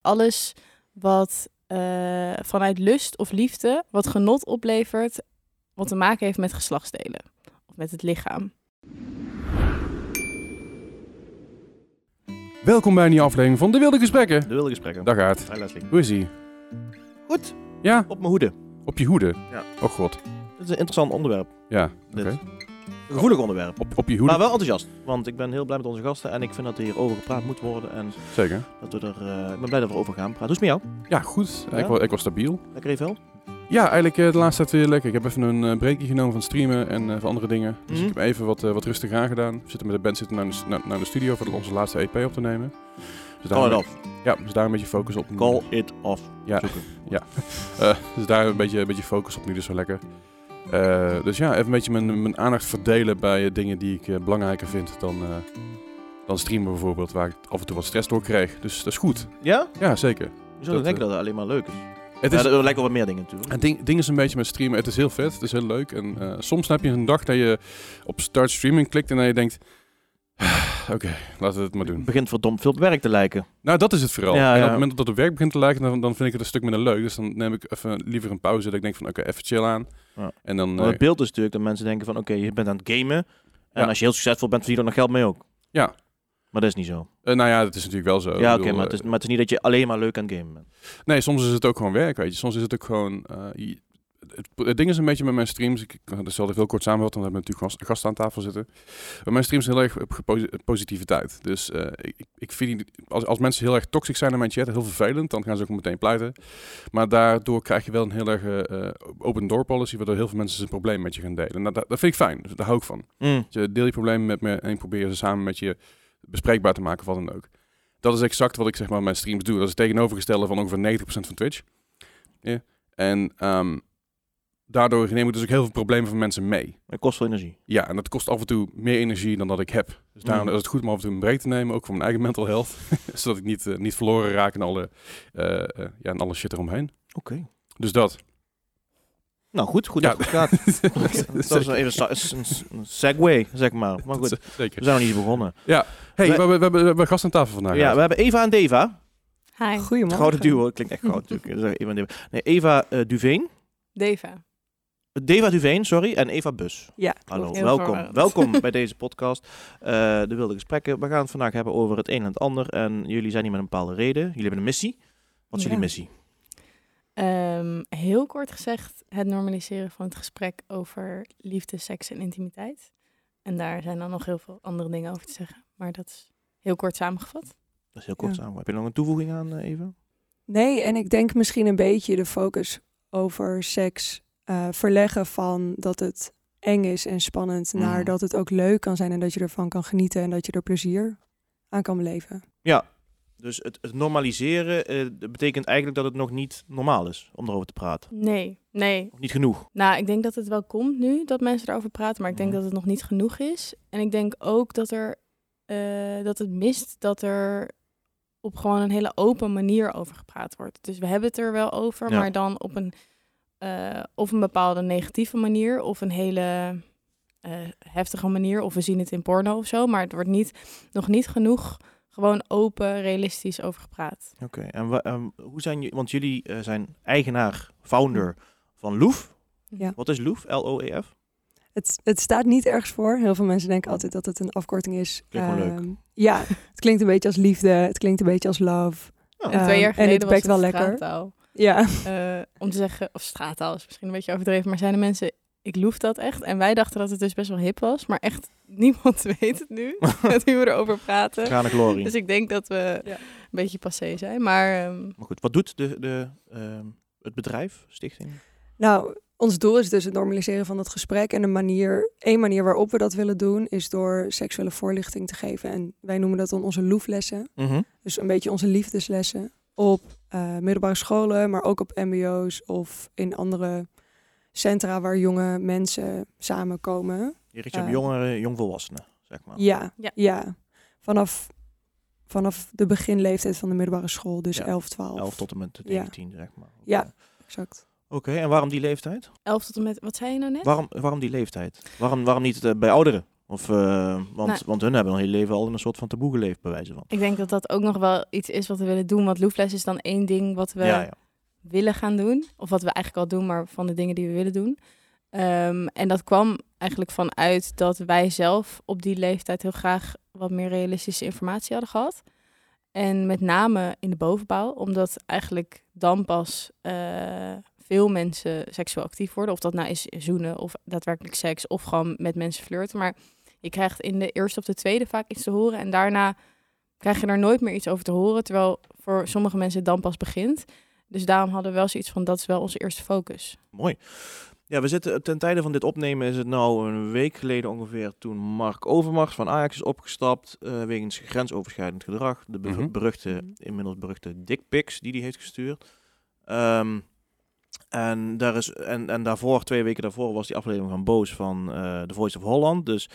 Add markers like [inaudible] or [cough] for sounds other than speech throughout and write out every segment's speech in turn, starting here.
Alles wat eh, vanuit lust of liefde, wat genot oplevert, wat te maken heeft met geslachtsdelen of met het lichaam. Welkom bij een nieuwe aflevering van De Wilde Gesprekken. De wilde gesprekken. Dag Aard. Hi Leslie. Hoe is ie? Goed, Ja, op mijn hoede. op je hoede. Ja. Oh god. Het is een interessant onderwerp. Ja, oké. Een gevoelig onderwerp. Op, op je hoede. Maar wel enthousiast. Want ik ben heel blij met onze gasten. En ik vind dat er hierover gepraat moet worden. En Zeker. dat we er... eh, ik ben blij dat we erover gaan praten. Hoe is het met jou? Ja, goed. Ja? Ik, was, ik was stabiel. Lekker even wel? Ja, eigenlijk eh, de laatste tijd weer lekker. Ik heb even een eh breakje genomen van streamen en eh, van andere dingen. Dus Mhm. ik heb even wat, eh, wat rustig aangedaan. We zitten met de band zitten naar de, s- naar, naar de studio voor onze laatste EP op te nemen. Dus Call it off. Ja, dus daar een beetje focus op. Call it off. Ja. Zoeken. [laughs] Eh, dus daar een beetje, een beetje focus op nu, dus wel lekker. Eh, dus ja, even een beetje mijn, mijn aandacht verdelen bij eh, dingen die ik eh, belangrijker vind dan, dan streamen bijvoorbeeld, waar ik af en toe wat stress door kreeg. Dus dat is goed. Ja? Ja, zeker. Je zou Dat, denken dat het alleen maar leuk is. Het Ja, is, er lijken wel wat meer dingen natuurlijk. het ding, ding is een beetje met streamen, het is heel vet, het is heel leuk. En soms heb je een dag dat je op start streaming klikt en dat je denkt, [sighs] oké, laten we het maar doen. Het begint verdomd veel op werk te lijken. Nou, dat is het vooral. Ja, en ja. op het moment dat het werk begint te lijken, dan, dan vind ik het een stuk minder leuk. Dus dan neem ik even liever een pauze, dat ik denk van, oké, even chill aan. Ja. En dan... Maar eh, het beeld is natuurlijk dat mensen denken van... Oké, je bent aan het gamen. En als je heel succesvol bent, verdien je er nog geld mee ook. Ja. Maar dat is niet zo. eh, nou ja, dat is natuurlijk wel zo. ja, oké, maar, het is, eh, maar het is niet dat je alleen maar leuk aan het gamen bent. Nee, soms is het ook gewoon werk, weet je. Soms is het ook gewoon... het, het ding is een beetje met mijn streams, ik, ik dat zal ik heel kort samenvatten, want we hebben natuurlijk gast- gasten aan tafel zitten. Bij mijn streams heel erg op positiviteit. Dus eh, ik, ik- vind, als, als mensen heel erg toxic zijn in mijn chat, heel vervelend, dan gaan ze ook meteen pleiten. Maar daardoor krijg je wel een heel erg eh, eh, open door policy, waardoor heel veel mensen zijn probleem met je gaan delen. Nou, dat, dat vind ik fijn, daar hou ik van. Mm. Je deel je problemen met me en probeer ze samen met je bespreekbaar te maken, wat dan ook. Dat is exact wat ik zeg maar met mijn streams doe. Dat is het tegenovergestelde van ongeveer 90% van Twitch. Ja. En ehm, daardoor neem ik dus ook heel veel problemen van mensen mee. Het kost veel energie. Ja, en dat kost af en toe meer energie dan dat ik heb. Dus daarom Mm. is het goed om af en toe een break te nemen, ook voor mijn eigen mental health. [laughs] Zodat ik niet, eh, niet verloren raak in alle, eh, eh, ja, in alle shit eromheen. Oké. Dus dat. Nou goed, goed Ja. [laughs] dat het gaat. dat is even een, segue, zeg maar. Maar goed, [laughs] Zeker. we zijn nog niet begonnen. Hey, We- we, hebben- we, hebben, we hebben gast aan tafel vandaag. Ja, we hebben Eva en Deva. Hi, Het Goedemorgen. gouden duo, het klinkt echt goud natuurlijk. Dus Eva en Deva. Nee, Eva Duveen. Deva. Deva Duveen, sorry. En Eva Bus. Ja, Hallo, welkom. verwarrend. Welkom [laughs] bij deze podcast. eh, de Wilde Gesprekken. We gaan het vandaag hebben over het een en het ander. En jullie zijn hier met een bepaalde reden. Jullie hebben een missie. Wat is Ja. jullie missie? Ehm, heel kort gezegd, het normaliseren van het gesprek over liefde, seks en intimiteit. En daar zijn dan nog heel veel andere dingen over te zeggen. Maar dat is heel kort samengevat. Dat is heel kort Ja. samen. Heb je nog een toevoeging aan, eh, Eva? Nee, en ik denk misschien een beetje de focus over seks eh, verleggen van dat het eng is en spannend Mm. naar dat het ook leuk kan zijn en dat je ervan kan genieten en dat je er plezier aan kan beleven. Ja. Dus het, het normaliseren eh, betekent eigenlijk dat het nog niet normaal is om erover te praten. Nee, nee. Of niet genoeg. Nou, ik denk dat het wel komt nu dat mensen erover praten, maar ik denk Mhm. dat het nog niet genoeg is. En ik denk ook dat er eh, dat het mist dat er op gewoon een hele open manier over gepraat wordt. Dus we hebben het er wel over, Ja. maar dan op een eh, of een bepaalde negatieve manier of een hele eh, heftige manier, of we zien het in porno of zo. Maar het wordt niet nog niet genoeg gewoon open, realistisch over gepraat. Oké. En ehm, hoe zijn jullie, want jullie eh, zijn eigenaar, founder van Loef. Ja. Wat is Loef? L-O-E-F? Het, het staat niet ergens voor. Heel veel mensen denken altijd dat het een afkorting is. Klinkt gewoon leuk. Ehm, Ja, het klinkt een beetje als liefde. Het klinkt een beetje als love. Oh, En Ehm, twee jaar en het was het wel lekker. Ja, Eh, om te zeggen, of straattaal is misschien een beetje overdreven, maar zijn de mensen, ik loef dat echt. En wij dachten dat het dus best wel hip was, maar echt niemand [laughs] weet het nu, [laughs] met wie we erover praten. Glorie. Dus ik denk dat we Ja. een beetje passé zijn. Maar ehm, Maar goed, wat doet de, de, ehm, het bedrijf, stichting? Nou, ons doel is dus het normaliseren van het gesprek. En de manier, één manier waarop we dat willen doen, is door seksuele voorlichting te geven. En wij noemen dat dan onze loeflessen. Mhm. Dus een beetje onze liefdeslessen op eh, middelbare scholen, maar ook op mbo's of in andere centra waar jonge mensen samenkomen. Je richt je op Eh. jongeren, jongvolwassenen, zeg maar. Ja, Ja. ja. Vanaf, vanaf de beginleeftijd van de middelbare school, dus Ja, 11, 12. 11 tot en met de Ja. 19, zeg maar. Oké. Ja. Exact. Oké, en waarom die leeftijd? 11 tot en met, wat zei je nou net? Waarom, waarom die leeftijd? Waarom, waarom niet eh, bij ouderen? Of, eh, want, Nou. want hun hebben hun hele leven al in een soort van taboe geleefd, bij wijze van. Ik denk dat dat ook nog wel iets is wat we willen doen. Want Loefles is dan één ding wat we ja, ja. willen gaan doen. Of wat we eigenlijk al doen, maar van de dingen die we willen doen. Ehm, en dat kwam eigenlijk vanuit dat wij zelf op die leeftijd heel graag wat meer realistische informatie hadden gehad. En met name in de bovenbouw, omdat eigenlijk dan pas eh, veel mensen seksueel actief worden. Of dat nou is zoenen of daadwerkelijk seks of gewoon met mensen flirten. Maar je krijgt in de eerste of de tweede vaak iets te horen en daarna krijg je er nooit meer iets over te horen. Terwijl voor sommige mensen het dan pas begint. Dus daarom hadden we wel zoiets van, dat is wel onze eerste focus. Mooi. Ja, we zitten ten tijde van dit opnemen is het nou een week geleden ongeveer toen Mark Overmars van Ajax is opgestapt eh, wegens grensoverschrijdend gedrag. De be- Mhm. beruchte, Mhm. inmiddels beruchte dickpics die hij heeft gestuurd. Ehm, en, daar is, en, en daarvoor, twee weken daarvoor, was die aflevering van Boos van eh The Voice of Holland. Dus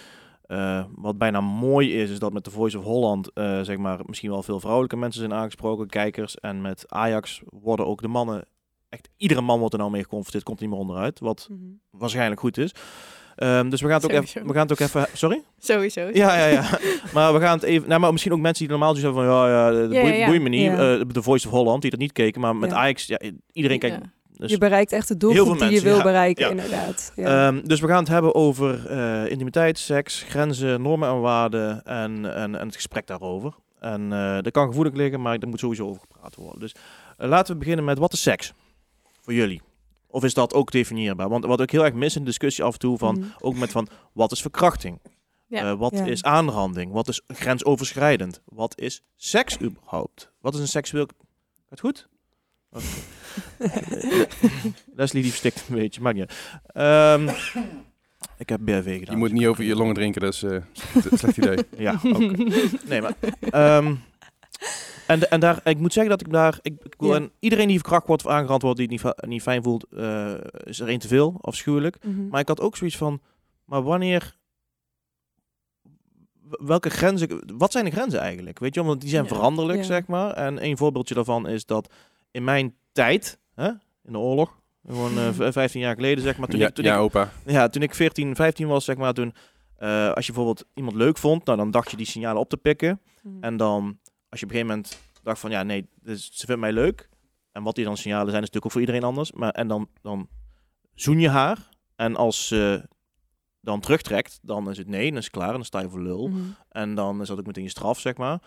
eh, wat bijna mooi is, is dat met The Voice of Holland, eh, zeg maar, misschien wel veel vrouwelijke mensen zijn aangesproken, kijkers. En met Ajax worden ook de mannen, echt iedere man wordt er nou mee geconfronteerd, komt niet meer onderuit. Wat Mhm. waarschijnlijk goed is. Ehm, dus we gaan het ook even. We gaan het ook even. Sorry? Sowieso. Ja, ja, ja. [laughs] maar we gaan het even. Nou, maar misschien ook mensen die normaal hebben van ja, ja, dat Ja, boeit, ja, me niet. Ja. Eh, Voice of Holland, die dat niet keken, maar met Ja. Ajax, ja, iedereen kijkt. Dus, je bereikt echt de doelgroep die je wil ja. bereiken, Ja. inderdaad. Ja. Ehm, dus we gaan het hebben over eh, intimiteit, seks, grenzen, normen en waarden en, en, en het gesprek daarover. En eh dat kan gevoelig liggen, maar er moet sowieso over gepraat worden. Dus eh, laten we beginnen met wat is seks voor jullie? Of is dat ook definieerbaar? Want wat ik heel erg mis in de discussie af en toe van, Mhm. ook met van, wat is verkrachting? Ja. Wat Ja. is aanranding? Wat is grensoverschrijdend? Wat is seks überhaupt? Wat is een seksueel... Gaat goed? Le- [laughs] Leslie die verstikt een beetje, maakt niet uit. Ehm, [coughs] ik heb BRV gedaan. Je moet niet over je longen drinken, dat is eh, een [laughs] slecht idee. Ja, oké. Nee, maar... ehm, en, en daar, ik moet zeggen dat ik daar... Ik, ik wil, Ja. en iedereen die verkracht wordt of aangerand wordt, die het niet, niet fijn voelt, eh, is er één te veel, afschuwelijk. Mhm. Maar ik had ook zoiets van, maar wanneer... Welke grenzen, wat zijn de grenzen eigenlijk? Weet je, want die zijn Ja. veranderlijk, Ja. zeg maar. En een voorbeeldje daarvan is dat in mijn tijd, hè, in de oorlog, gewoon eh, v- 15 jaar geleden, zeg maar, toen, Ja, ik, toen, ja ik, opa. ja, toen ik 14, 15 was, zeg maar, toen, eh, als je bijvoorbeeld iemand leuk vond, nou, dan dacht je die signalen op te pikken. Mhm. En dan, als je op een gegeven moment dacht van, ja, nee, dus, ze vindt mij leuk. En wat die dan signalen zijn, is natuurlijk ook voor iedereen anders. Maar, en dan, dan zoen je haar. En als ze dan terugtrekt, dan is het nee, dan is het klaar. En dan sta je voor lul. Mhm. En dan is dat ook meteen je straf, zeg maar.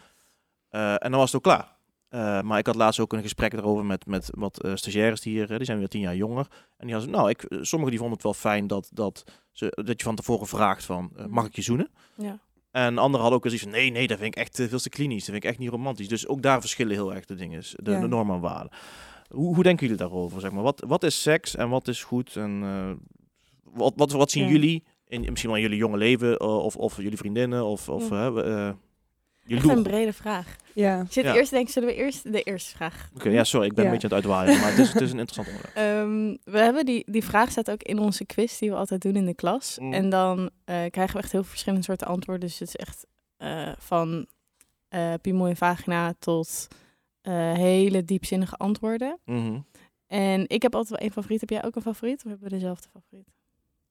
Eh, en dan was het ook klaar. Eh, maar ik had laatst ook een gesprek erover met, met wat eh, stagiaires die hier, eh, die zijn weer tien jaar jonger. En die hadden, nou, ik, sommigen die vonden het wel fijn dat, dat, ze, dat je van tevoren vraagt van, eh, mag ik je zoenen? Ja. En anderen hadden ook eens iets van, nee, nee, dat vind ik echt veel te klinisch. Dat vind ik echt niet romantisch. Dus ook daar verschillen heel erg de dingen, de, Ja. de normen en waarden. Hoe, hoe denken jullie daarover? Zeg maar? wat, wat is seks en wat is goed? En wat, wat, wat zien Ja. jullie, in, misschien wel in jullie jonge leven, of, of jullie vriendinnen, of, of Echt een brede vraag. Ja. Zit Ja. eerst te denken, zullen we eerst de eerste vraag Oké, ja, sorry, ik ben Ja. een beetje aan het uitwaaien, maar het is, het is een interessant onderwerp. [laughs] Ehm, we hebben die, die vraag staat ook in onze quiz die we altijd doen in de klas. Mm. En dan eh, krijgen we echt heel verschillende soorten antwoorden. Dus het is echt eh, van eh piemel en vagina tot eh, hele diepzinnige antwoorden. Mhm. En ik heb altijd wel één favoriet. Heb jij ook een favoriet? Of hebben we dezelfde favoriet?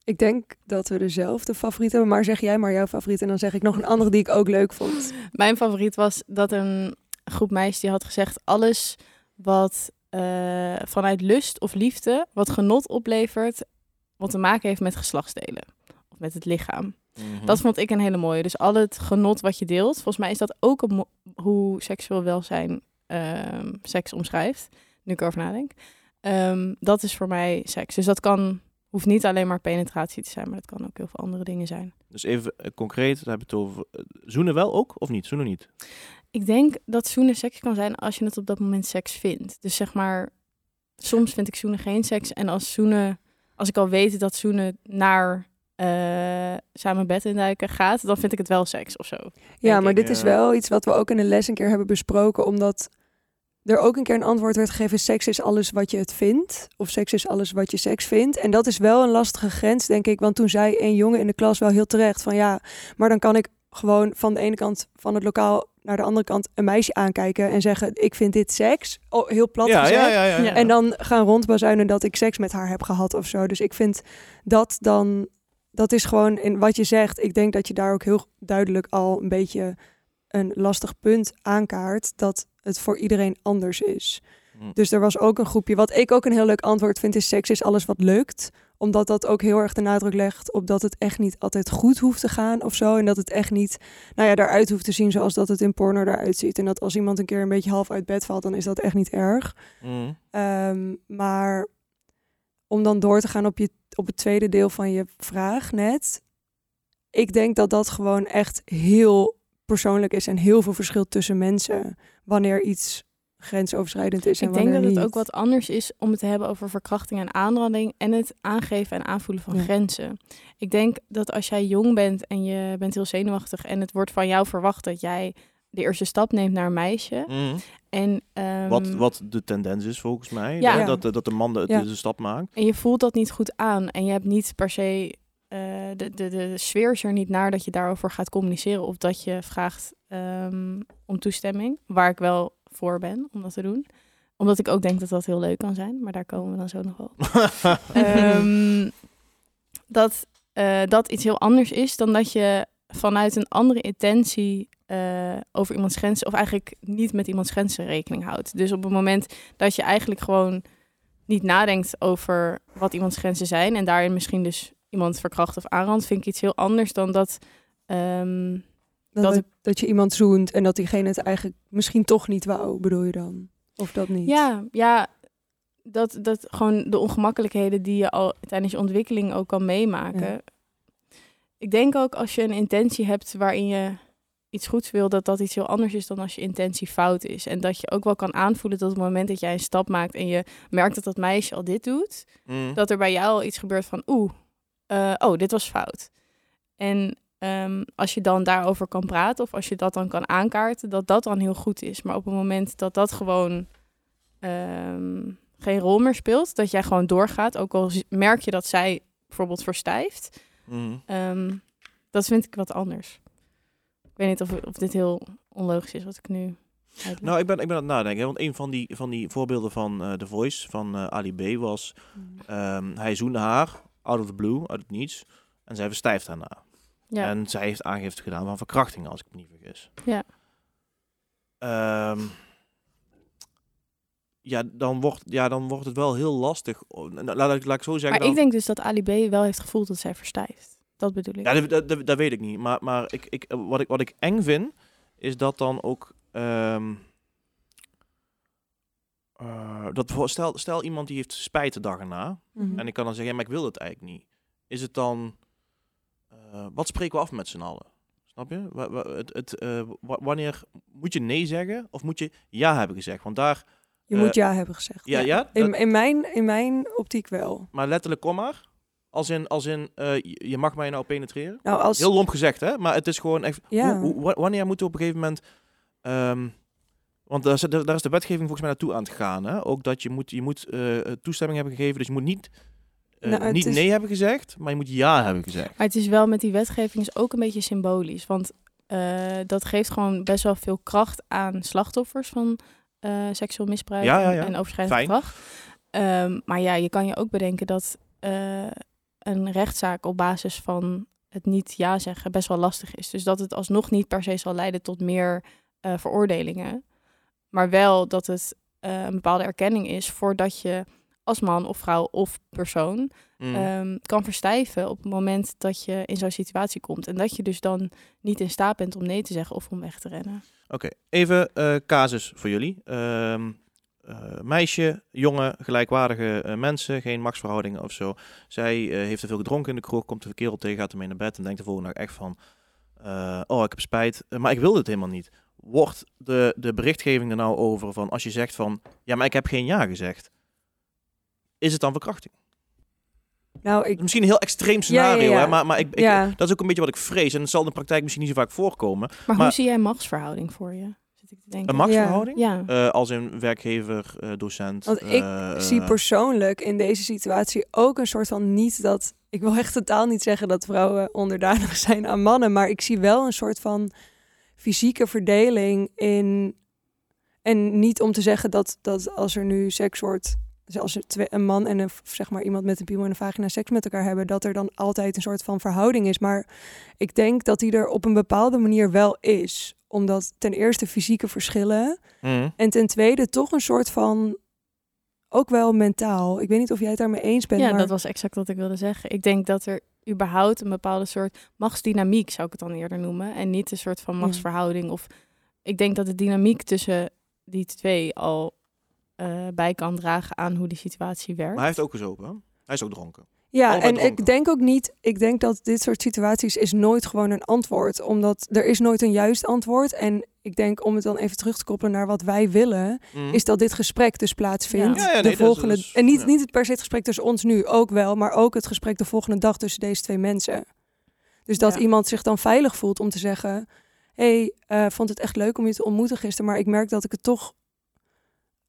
Ik denk dat we dezelfde favoriet hebben, maar zeg jij maar jouw favoriet en dan zeg ik nog een andere die ik ook leuk vond. [gasps] Mijn favoriet was dat een groep meisjes die had gezegd... alles wat eh, vanuit lust of liefde, wat genot oplevert... wat te maken heeft met geslachtsdelen. Of met het lichaam. Mhm. Dat vond ik een hele mooie. Dus al het genot wat je deelt, volgens mij is dat ook een hoe seksueel welzijn ehm, seks omschrijft. Nu ik erover nadenk. Ehm, dat is voor mij seks. Dus dat kan, hoeft niet alleen maar penetratie te zijn, maar dat kan ook heel veel andere dingen zijn. Dus even eh, concreet, daar hebben we het over. eh, zoenen wel ook of niet? Zoenen niet? Ik denk dat zoenen seks kan zijn als je het op dat moment seks vindt. Dus zeg maar, soms vind ik zoenen geen seks. En als zoenen, als ik al weet dat zoenen naar eh, samen bed induiken gaat, dan vind ik het wel seks of zo. Ja, maar ik, dit is wel iets wat we ook in de les een keer hebben besproken, omdat er ook een keer een antwoord werd gegeven, seks is alles wat je het vindt, of seks is alles wat je seks vindt. En dat is wel een lastige grens, denk ik, want toen zei een jongen in de klas wel heel terecht van ja, maar dan kan ik gewoon van de ene kant van het lokaal naar de andere kant een meisje aankijken en zeggen, ik vind dit seks, oh, heel plat ja, gezegd. ja, ja. En dan gaan rondbazuinen dat ik seks met haar heb gehad of zo. Dus ik vind dat dan dat is gewoon in wat je zegt. Ik denk dat je daar ook heel duidelijk al een beetje een lastig punt aankaart. Dat het voor iedereen anders is. Hm. Dus er was ook een groepje. Wat ik ook een heel leuk antwoord vind, is seks is alles wat lukt. Omdat dat ook heel erg de nadruk legt op dat het echt niet altijd goed hoeft te gaan of zo. En dat het echt niet, nou ja, daaruit hoeft te zien zoals dat het in porno eruit ziet. En dat als iemand een keer een beetje half uit bed valt, dan is dat echt niet erg. Hm. Ehm, maar om dan door te gaan op, je, op het tweede deel van je vraag net. Ik denk dat dat gewoon echt heel persoonlijk is en heel veel verschilt tussen mensen. Wanneer iets grensoverschrijdend is en Ik denk dat het ook wat anders is om het te hebben over verkrachting en aanranding en het aangeven en aanvoelen van Ja. grenzen. Ik denk dat als jij jong bent en je bent heel zenuwachtig en het wordt van jou verwacht dat jij de eerste stap neemt naar een meisje. Hm. En, ehm, Wat, wat de tendens is volgens mij. Ja. hè. Dat, de- dat de man de, Ja. de, de stap maakt. en je voelt dat niet goed aan en je hebt niet per se eh, de, de, de sfeer is er niet naar dat je daarover gaat communiceren of dat je vraagt ehm, om toestemming, waar ik wel voor ben om dat te doen. Omdat ik ook denk dat dat heel leuk kan zijn, maar daar komen we dan zo nog wel. [laughs] Ehm, dat eh, dat iets heel anders is dan dat je vanuit een andere intentie eh, over iemands grenzen, of eigenlijk niet met iemands grenzen rekening houdt. Dus op het moment dat je eigenlijk gewoon niet nadenkt over wat iemands grenzen zijn en daarin misschien dus iemand verkracht of aanrandt, vind ik iets heel anders dan dat. ehm, dat, dat- je iemand zoent en dat diegene het eigenlijk misschien toch niet wou, bedoel je dan? Of dat niet? Ja, ja dat, dat gewoon de ongemakkelijkheden die je al tijdens je ontwikkeling ook kan meemaken. Ja. Ik denk ook als je een intentie hebt waarin je iets goeds wil, dat dat iets heel anders is dan als je intentie fout is. En dat je ook wel kan aanvoelen dat op het moment dat jij een stap maakt en je merkt dat dat meisje al dit doet, Hm. dat er bij jou al iets gebeurt van oeh, eh, oh, dit was fout. En ehm, als je dan daarover kan praten of als je dat dan kan aankaarten, dat dat dan heel goed is. Maar op het moment dat dat gewoon ehm, geen rol meer speelt, dat jij gewoon doorgaat, ook al merk je dat zij bijvoorbeeld verstijft, Hm. ehm, dat vind ik wat anders. Ik weet niet of, of dit heel onlogisch is wat ik nu. Nou, ik ben, ik ben aan het nadenken. hè, Want een van die, van die voorbeelden van eh The Voice van eh, Ali B was... ehm, hij zoende haar, out of the blue, uit het niets. En zij verstijft daarna. ja. En zij heeft aangifte gedaan van verkrachting, als ik me niet vergis. Ja. Ehm, ja, dan wordt, ja, dan wordt het wel heel lastig. Oh, nou, Laat ik, laat ik zo zeggen. maar dan- ik denk dus dat Ali B wel heeft gevoeld dat zij verstijft. Dat bedoel ik. Ja, dat, dat, dat, dat weet ik niet. Maar, maar ik, ik, wat, ik, wat ik eng vind, is dat dan ook... ehm, eh, dat, voor- stel, stel iemand die heeft spijt de dag erna. Mhm. En ik kan dan zeggen, ja, maar ik wil het eigenlijk niet. Is het dan... eh, wat spreken we af met z'n allen? Snap je? Het, het, eh, wa- wanneer moet je nee zeggen of moet je ja hebben gezegd? Want daar... Je moet ja hebben gezegd. Ja, ja? In, dat- in, mijn, in mijn optiek wel. maar letterlijk, kom maar. Als in, als in je je mag mij nou penetreren. Nou, als, Heel lomp gezegd, hè? Maar het is gewoon echt... Ja. Hoe, hoe- wa- wanneer moeten we op een gegeven moment... ehm, want daar is, de- daar is de wetgeving volgens mij naartoe aan het gaan. Hè? Ook dat je moet, je moet eh, toestemming hebben gegeven. Dus je moet niet, eh, Nou, niet is- nee hebben gezegd, maar je moet ja hebben gezegd. Maar het is wel met die wetgeving is ook een beetje symbolisch. Want eh, dat geeft gewoon best wel veel kracht aan slachtoffers van seksueel misbruik Ja, ja, en- ja. en overschrijdend gedrag. Ehm, maar ja, je kan je ook bedenken dat een rechtszaak op basis van het niet ja zeggen best wel lastig is. Dus dat het alsnog niet per se zal leiden tot meer veroordelingen. Maar wel dat het eh, een bepaalde erkenning is voordat je als man of vrouw of persoon Mm. ehm, kan verstijven op het moment dat je in zo'n situatie komt. En dat je dus dan niet in staat bent om nee te zeggen of om weg te rennen. Oké, even eh, casus voor jullie. Ehm, eh, meisje, jongen, gelijkwaardige mensen, geen machtsverhoudingen of zo. Zij heeft te veel gedronken in de kroeg, komt de kerel tegen, gaat ermee naar bed en denkt de volgende dag echt van... oh, ik heb spijt, maar ik wil dit helemaal niet. Wordt de, de berichtgeving er nou over van als je zegt van... Ja, maar ik heb geen ja gezegd. Is het dan verkrachting? nou, ik, Misschien een heel extreem scenario, ja, ja. Hè? maar, maar ik, ik- Ja. dat is ook een beetje wat ik vrees. En het zal in de praktijk misschien niet zo vaak voorkomen. Maar, Maar- hoe zie jij machtsverhouding voor je? Zit ik te denken. Een machtsverhouding? Ja. Eh, als een werkgever, eh, docent. Want ik eh, zie persoonlijk in deze situatie ook een soort van niet dat. Ik wil echt totaal niet zeggen dat vrouwen onderdanig [laughs] zijn aan mannen, maar ik zie wel een soort van fysieke verdeling in. En niet om te zeggen dat, dat als er nu seks wordt dus als er twee, een man en een, zeg maar iemand met een piemel en een vagina seks met elkaar hebben, dat er dan altijd een soort van verhouding is. Maar ik denk dat die er op een bepaalde manier wel is. Omdat ten eerste fysieke verschillen Mhm. en ten tweede toch een soort van, ook wel mentaal. Ik weet niet of jij het daarmee eens bent, ja, maar dat was exact wat ik wilde zeggen. Ik denk dat er überhaupt een bepaalde soort machtsdynamiek, zou ik het dan eerder noemen. En niet een soort van machtsverhouding. Of ik denk dat de dynamiek tussen die twee al eh, bij kan dragen aan hoe die situatie werkt. Maar hij heeft ook gezopen. Hij is ook dronken. Ja, Allebei en dronken. ik denk ook niet, ik denk dat dit soort situaties is nooit gewoon een antwoord. Omdat er is nooit een juist antwoord. En ik denk, om het dan even terug te koppelen naar wat wij willen, Mhm. is dat dit gesprek dus plaatsvindt. Ja. Ja, ja, nee, de volgende, is- en niet, niet het per se het gesprek tussen ons nu, ook wel, maar ook het gesprek de volgende dag tussen deze twee mensen. Dus dat iemand zich dan veilig voelt om te zeggen, hey, eh, vond het echt leuk om je te ontmoeten gisteren, maar ik merk dat ik het toch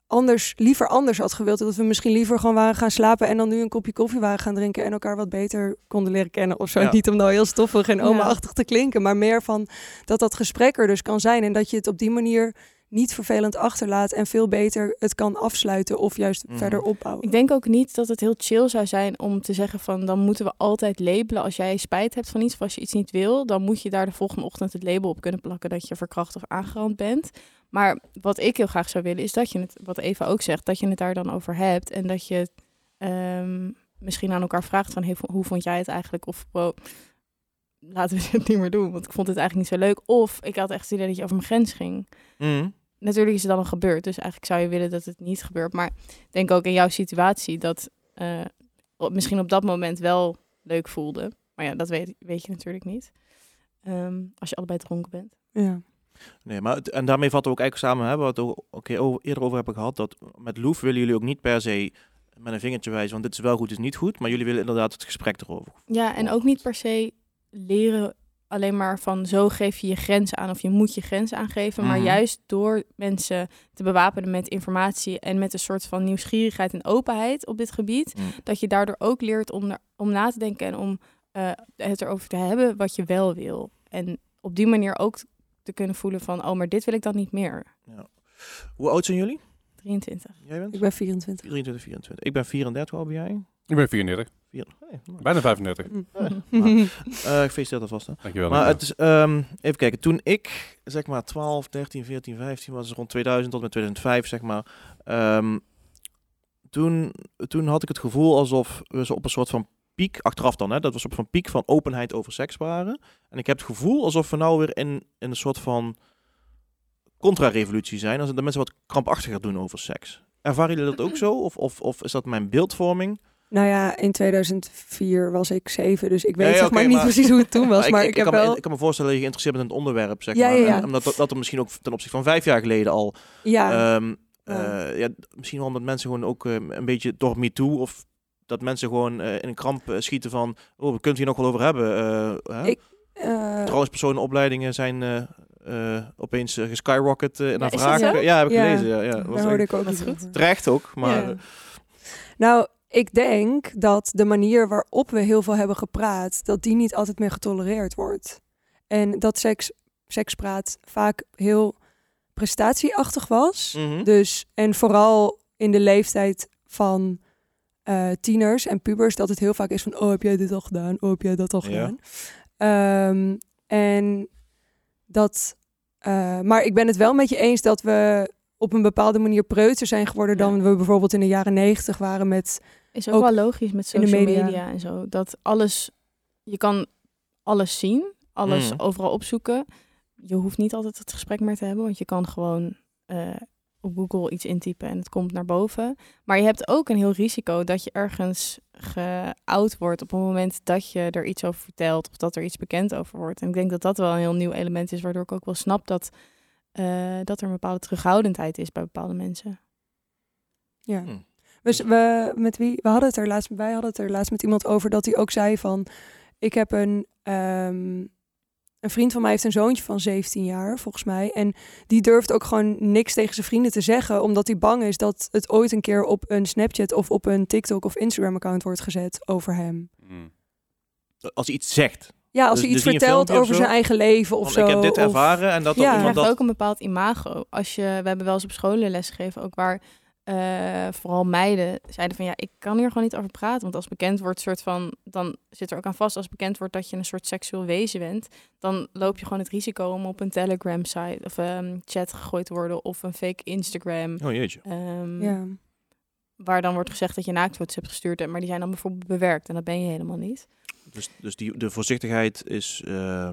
anders, liever anders had gewild. Dat we misschien liever gewoon waren gaan slapen en dan nu een kopje koffie waren gaan drinken en elkaar wat beter konden leren kennen of zo. Ja. Niet om nou heel stoffig en Ja. oma-achtig te klinken, maar meer van dat dat gesprek er dus kan zijn en dat je het op die manier niet vervelend achterlaat en veel beter het kan afsluiten of juist Mhm. verder opbouwen. Ik denk ook niet dat het heel chill zou zijn om te zeggen van dan moeten we altijd labelen. Als jij spijt hebt van iets of als je iets niet wil, dan moet je daar de volgende ochtend het label op kunnen plakken dat je verkracht of aangerand bent. Maar wat ik heel graag zou willen is dat je het, wat Eva ook zegt, dat je het daar dan over hebt en dat je ehm, misschien aan elkaar vraagt van hey, hoe vond jij het eigenlijk? Of wow, laten we het niet meer doen, want ik vond het eigenlijk niet zo leuk. Of ik had echt het idee dat je over mijn grens ging Mhm. Natuurlijk is het dan gebeurd. Dus eigenlijk zou je willen dat het niet gebeurt. Maar ik denk ook in jouw situatie dat eh, op- misschien op dat moment wel leuk voelde. Maar ja, dat weet, weet je natuurlijk niet. Ehm, als je allebei dronken bent. Ja. Nee, maar het- en daarmee vatten we ook eigenlijk samen, hè, waar we het ook oké, over- eerder over hebben gehad, dat met Loef willen jullie ook niet per se met een vingertje wijzen, want dit is wel goed, dit is niet goed, maar jullie willen inderdaad het gesprek erover. Ja, en ook niet per se leren alleen maar van zo geef je je grenzen aan of je moet je grenzen aangeven. Maar Mhm. juist door mensen te bewapenen met informatie en met een soort van nieuwsgierigheid en openheid op dit gebied. Mm. dat je daardoor ook leert om, er- om na te denken en om eh, het erover te hebben wat je wel wil. En op die manier ook te kunnen voelen van, oh, maar dit wil ik dan niet meer. Hoe oud zijn jullie? 23. Jij bent? Ik ben 24. 23, 24. Ik ben 34, hoe oud ben jij? Ik ben 34. Vier- hey, mooi. Bijna 35. [laughs] Eh, ik feliciteer alvast. Hè. Dankjewel. Maar dankjewel. het is, ehm, even kijken, toen ik zeg maar 12, 13, 14, 15 was, dus rond 2000 tot met 2005 zeg maar, ehm, toen, toen had ik het gevoel alsof we zo op een soort van piek, achteraf dan, hè, dat we op een piek van openheid over seks waren. En ik heb het gevoel alsof we nou weer in, in een soort van contra-revolutie zijn, als de mensen wat krampachtiger doen over seks. Ervaren jullie dat ook [clears throat] zo? Of, of, of is dat mijn beeldvorming? Nou ja, in 2004 was ik zeven, dus ik weet Ja, ja, zeg maar niet maar- precies hoe het toen was. [laughs] maar ik, heb kan me, wel... ik kan me voorstellen dat je geïnteresseerd bent in het onderwerp, zeg Ja, maar. ja, ja. En Omdat dat, dat er misschien ook ten opzichte van vijf jaar geleden al ja, Ehm, Ja. eh, ja, misschien wel omdat mensen gewoon ook eh, een beetje door MeToo of dat mensen gewoon eh, in een kramp eh, schieten van, oh, we kunnen het hier nog wel over hebben. eh, hè? Ik- eh, Trouwens, personenopleidingen zijn eh, eh, opeens eh, geskyrocket in haar is dat vragen. Ja, heb ik Ja. gelezen. Ja, ja. daar Was hoorde ik ook Dat. Terecht ook, maar Ja. Nou, ik denk dat de manier waarop we heel veel hebben gepraat, dat die niet altijd meer getolereerd wordt. En dat seks, sekspraat vaak heel prestatieachtig was. mhm. Dus, en vooral in de leeftijd van eh, tieners en pubers, dat het heel vaak is van, oh, heb jij dit al gedaan? Oh, heb jij dat al Ja. gedaan? Ehm, en dat, eh, maar ik ben het wel met je eens dat we op een bepaalde manier preuter zijn geworden dan Ja. we bijvoorbeeld in de jaren negentig waren met, Is ook, Ook wel logisch met social media. media. en zo. Dat alles, je kan alles zien, alles Mm. overal opzoeken. Je hoeft niet altijd het gesprek meer te hebben, want je kan gewoon eh, op Google iets intypen en het komt naar boven. Maar je hebt ook een heel risico dat je ergens geout wordt op het moment dat je er iets over vertelt of dat er iets bekend over wordt. En ik denk dat dat wel een heel nieuw element is, waardoor ik ook wel snap dat, eh, dat er een bepaalde terughoudendheid is bij bepaalde mensen. ja. Hm. We, we, met wie, we hadden het er laatst, wij hadden het er laatst met iemand over dat hij ook zei van, ik heb een, ehm, een vriend van mij heeft een zoontje van 17 jaar, volgens mij. En die durft ook gewoon niks tegen zijn vrienden te zeggen, omdat hij bang is dat het ooit een keer op een Snapchat of op een TikTok of Instagram account wordt gezet over hem. Mm. als hij iets zegt. Ja, als Dus- hij iets dus vertelt over zo? zijn eigen leven of Van, zo. ik heb dit of- ervaren en dat Ja. Je iemand krijgt dat... ook een bepaald imago. Als je, we hebben wel eens op scholen lesgegeven, ook waar eh, vooral meiden zeiden van ja, ik kan hier gewoon niet over praten. Want als bekend wordt, soort van, dan zit er ook aan vast, als bekend wordt dat je een soort seksueel wezen bent, dan loop je gewoon het risico om op een Telegram site of um, chat gegooid te worden of een fake Instagram. Oh jeetje. Um, Ja. Waar dan wordt gezegd dat je naaktfoto's hebt gestuurd, maar die zijn dan bijvoorbeeld bewerkt en dat ben je helemaal niet. Dus, dus die, de voorzichtigheid is, eh,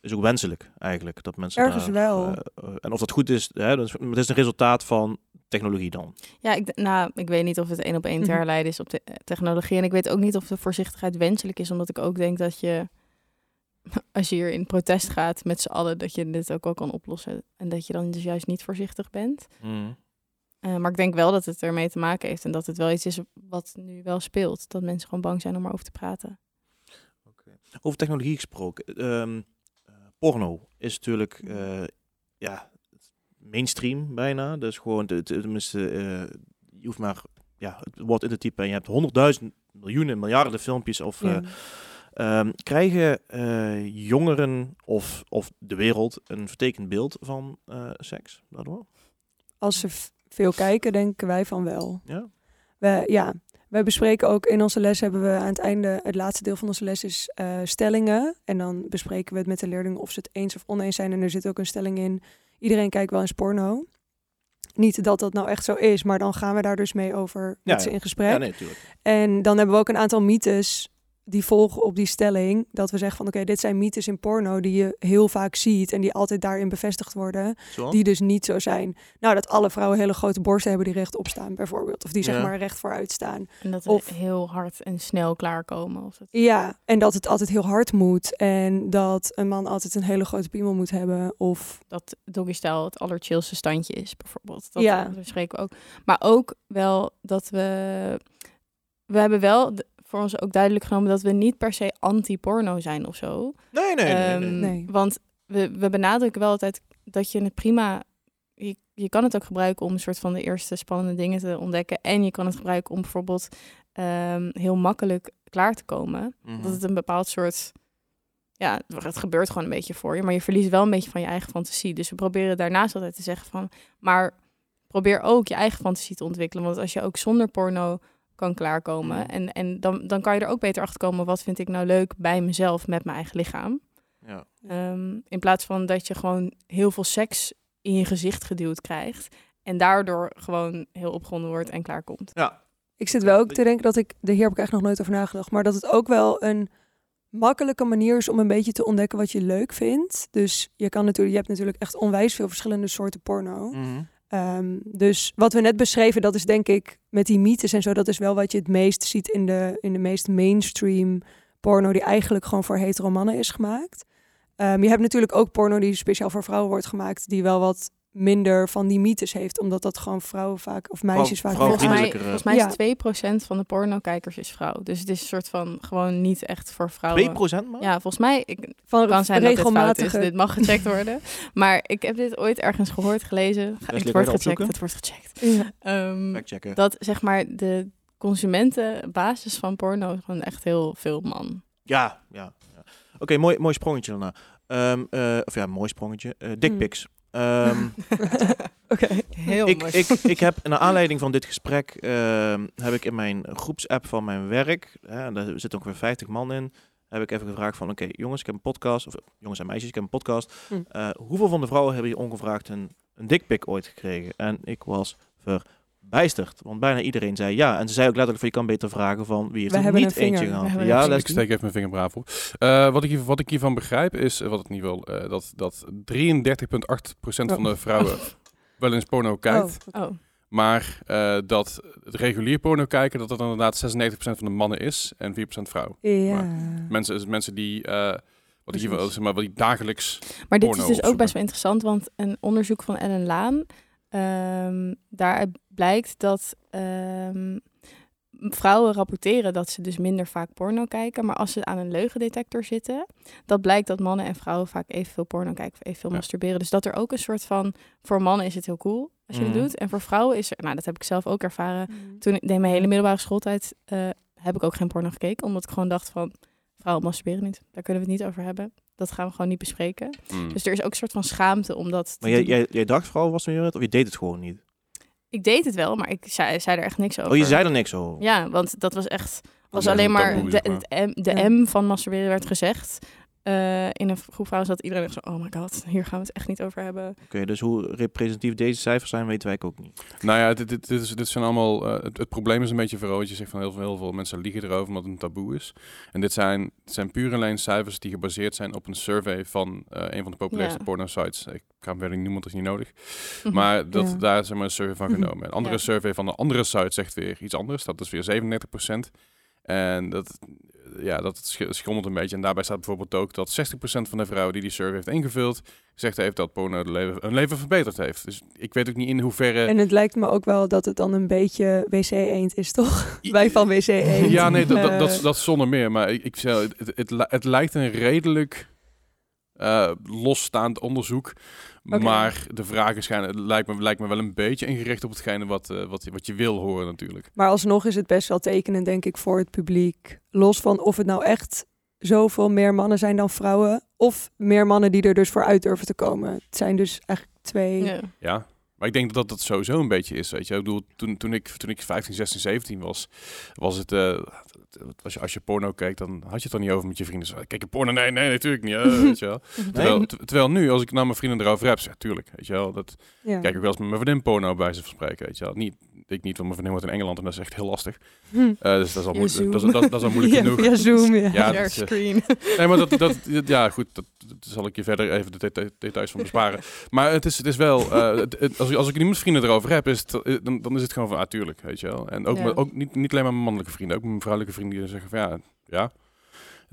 is ook wenselijk eigenlijk. Dat mensen Ergens daar, wel. eh, en of dat goed is, hè, dat is, het is een resultaat van technologie dan. Ja, ik, nou, ik weet niet of het één op één te Mhm. herleiden is op de technologie. En ik weet ook niet of de voorzichtigheid wenselijk is, omdat ik ook denk dat je, [laughs] als je hier in protest gaat met z'n allen, dat je dit ook wel kan oplossen. En dat je dan dus juist niet voorzichtig bent. Eh, maar ik denk wel dat het ermee te maken heeft en dat het wel iets is wat nu wel speelt. Dat mensen gewoon bang zijn om erover te praten. Over technologie gesproken. ehm, eh, porno is natuurlijk eh, ja, mainstream bijna. Dus gewoon, de, de- tenminste, eh, je hoeft maar ja, het woord in te typen en je hebt honderdduizend, miljoenen, miljarden filmpjes. Of, Ja. eh, ehm, krijgen eh, jongeren of, of de wereld een vertekend beeld van seks daardoor? Als ze veel kijken, denken wij van wel. Ja? We, ja, wij bespreken ook in onze les hebben we aan het einde, het laatste deel van onze les is stellingen. En dan bespreken we het met de leerlingen of ze het eens of oneens zijn. En er zit ook een stelling in, iedereen kijkt wel eens porno. Niet dat dat nou echt zo is, maar dan gaan we daar dus mee over met ze in gesprek. Ja, nee. En dan hebben we ook een aantal mythes die volgen op die stelling. Dat we zeggen van oké, dit zijn mythes in porno die je heel vaak ziet en die altijd daarin bevestigd worden. Zo? Die dus niet zo zijn. Nou, dat alle vrouwen hele grote borsten hebben die rechtop staan bijvoorbeeld. Of die zeg maar recht vooruit staan. En dat Of- we heel hard en snel klaarkomen. Of het... Ja, en dat het altijd heel hard moet. En dat een man altijd een hele grote piemel moet hebben. Of dat doggy style het allerchillste standje is, bijvoorbeeld. Dat Ja. bespreken we ook. Maar ook wel dat we... We hebben wel voor ons ook duidelijk genomen dat we niet per se anti-porno zijn of zo. Nee, nee, nee. nee. Ehm, Nee. Want we, we benadrukken wel altijd dat je het prima... Je, je kan het ook gebruiken om een soort van de eerste spannende dingen te ontdekken. En je kan het gebruiken om bijvoorbeeld ehm, heel makkelijk klaar te komen. Mhm. Dat het een bepaald soort. Ja, het gebeurt gewoon een beetje voor je, maar je verliest wel een beetje van je eigen fantasie. Dus we proberen daarnaast altijd te zeggen van, maar probeer ook je eigen fantasie te ontwikkelen. Want als je ook zonder porno kan klaarkomen, Mhm. en, en dan, dan kan je er ook beter achter komen, wat vind ik nou leuk bij mezelf met mijn eigen lichaam. Ja. Ehm, in plaats van dat je gewoon heel veel seks in je gezicht geduwd krijgt. En daardoor gewoon heel opgewonden wordt en klaarkomt. ja. ik zit wel ook te denken dat ik, de hier heb ik echt nog nooit over nagedacht. Maar dat het ook wel een makkelijke manier is om een beetje te ontdekken wat je leuk vindt. Dus je kan natuurlijk, je hebt natuurlijk echt onwijs veel verschillende soorten porno. Mhm. Ehm, dus wat we net beschreven, dat is denk ik met die mythes en zo, dat is wel wat je het meest ziet in de, in de meest mainstream porno, die eigenlijk gewoon voor hetero mannen is gemaakt. Ehm, je hebt natuurlijk ook porno die speciaal voor vrouwen wordt gemaakt, die wel wat minder van die mythes heeft, omdat dat gewoon vrouwen vaak, of meisjes vaak... Volgens mij, vriendelijkere- volgens mij Ja. is 2% van de pornokijkers is vrouw. Dus het is een soort van gewoon niet echt voor 2% vrouwen. maar? Ja, volgens mij ik, van kan zijn dat dit fout is. regelmatige... Dit mag gecheckt worden. [laughs] maar ik heb dit ooit ergens gehoord, gelezen. Leslie, Het wordt dat gecheckt, het wordt gecheckt. Ja. Ehm, Fact checken. dat zeg maar de consumentenbasis van porno is gewoon echt heel veel man. Ja, ja. ja. Oké, mooi, mooi sprongetje daarna. Ehm, eh, of ja, mooi sprongetje. Eh Hmm. dickpics. Ehm, [laughs] Oké. Heel ik, mooi. ik, ik heb, naar aanleiding van dit gesprek, ehm, heb ik in mijn groepsapp van mijn werk, hè, en daar zitten ongeveer 50 man in, heb ik even gevraagd van, oké, jongens, ik heb een podcast, of jongens en meisjes, ik heb een podcast. Hm. Eh, hoeveel van de vrouwen hebben hier ongevraagd een, een dickpic ooit gekregen? En ik was verbijsterd, want bijna iedereen zei ja. En ze zei ook letterlijk van, je kan beter vragen van wie heeft er niet een eentje gehad. Ja, een ik steek even mijn vinger braaf op. Eh, wat, ik hier, wat ik hiervan begrijp is, eh, wat het ieder geval, eh, dat, dat 33,8% van de vrouwen [laughs] wel eens porno kijkt. Oh, Oh, Maar eh, dat het regulier porno kijken, dat dat inderdaad 96% van de mannen is en 4% vrouw. ja. Mensen, is mensen die, eh, wat ik hier wel, zeg maar, wat die dagelijks... Maar dit is dus ook best wel interessant, want een onderzoek van Ellen Laan, ehm, daaruit blijkt dat ehm, vrouwen rapporteren dat ze dus minder vaak porno kijken, maar als ze aan een leugendetector zitten, dat blijkt dat mannen en vrouwen vaak evenveel porno kijken of evenveel Ja. masturberen. Dus dat er ook een soort van, voor mannen is het heel cool als je Mhm. het doet, en voor vrouwen is er, nou dat heb ik zelf ook ervaren, Mhm. toen ik deed mijn hele middelbare schooltijd, eh, heb ik ook geen porno gekeken, omdat ik gewoon dacht van, vrouwen masturberen niet, daar kunnen we het niet over hebben. Dat gaan we gewoon niet bespreken. Mm. Dus er is ook een soort van schaamte om dat te Maar jij, doen. jij, jij dacht vrouwen was het, of je deed het gewoon niet? Ik deed het wel, maar ik zei, zei er echt niks over. Oh, je zei er niks over? Ja, want dat was echt... was alleen een maar de, het M, de Ja. M van masturberen werd gezegd. Eh, in een groep vrouwen zat iedereen echt zo... Oh my god, hier gaan we het echt niet over hebben. Oké, dus hoe representatief deze cijfers zijn, weten wij ook niet. Nou ja, dit, dit, dit, is, dit zijn allemaal. eh, het, het probleem is een beetje wat je zegt van heel veel, heel veel mensen liegen erover omdat het een taboe is. En dit zijn, dit zijn puur en alleen cijfers die gebaseerd zijn op een survey van eh, een van de populairste Ja. porno-sites. Ik ga hem verder noemen, dat is niet nodig. Mhm. Maar dat, Ja. daar is zeg maar een survey van Mhm. genomen. Een andere Ja. survey van een andere site zegt weer iets anders. Dat is weer 37%. En dat, ja, dat sch- schommelt een beetje. En daarbij staat bijvoorbeeld ook dat 60% van de vrouwen die die survey heeft ingevuld, gezegd heeft dat porno de leven, een leven verbeterd heeft. Dus ik weet ook niet in hoeverre... En het lijkt me ook wel dat het dan een beetje wc-eend is, toch? Wij van wc-eend. Ja, nee, dat, dat, Eh, dat, dat zonder meer. Maar ik, ik het, het, het, het lijkt een redelijk eh, losstaand onderzoek. Maar de vragen schijnen, het lijkt me, lijkt me wel een beetje ingericht op hetgene wat, eh, wat, wat je wil horen natuurlijk. Maar alsnog is het best wel tekenend, denk ik, voor het publiek. Los van of het nou echt zoveel meer mannen zijn dan vrouwen. Of meer mannen die er dus voor uit durven te komen. Het zijn dus eigenlijk twee. Ja. Ja. Maar ik denk dat dat sowieso een beetje is, weet je. Ik bedoel, toen, toen, ik, toen ik 15, 16, 17 was, was het... eh, als, je, als je porno keek, dan had je het er niet over met je vrienden. Zo, Kijk je porno? Nee, nee, natuurlijk niet. [laughs] weet je wel. Terwijl, ter- terwijl nu, als ik naar mijn vrienden erover heb, zeg tuurlijk, weet je wel. Dat, Ja. kijk ik wel eens met mijn vriendin porno bij ze verspreken, weet je wel. Niet, ik niet, want mijn vriendin wordt in Engeland en dat is echt heel lastig. Hm. Eh, dus dat is al, moeilijk, dat, is- dat, dat is al moeilijk [laughs] Ja, genoeg. via Zoom, ja. Ja, Share dat is, eh, screen. Nee, maar dat, dat, ja, goed, dat, dat zal ik je verder even de deta- details van besparen. Maar het is, het is wel, eh, het- het- als, ik- als ik niet met vrienden erover heb, is het, dan, dan is het gewoon van, ah, tuurlijk, weet je wel. En ook, Ja. met, ook niet, niet alleen maar mijn mannelijke vrienden, ook mijn vrouwelijke vrienden die zeggen van, ja, ja.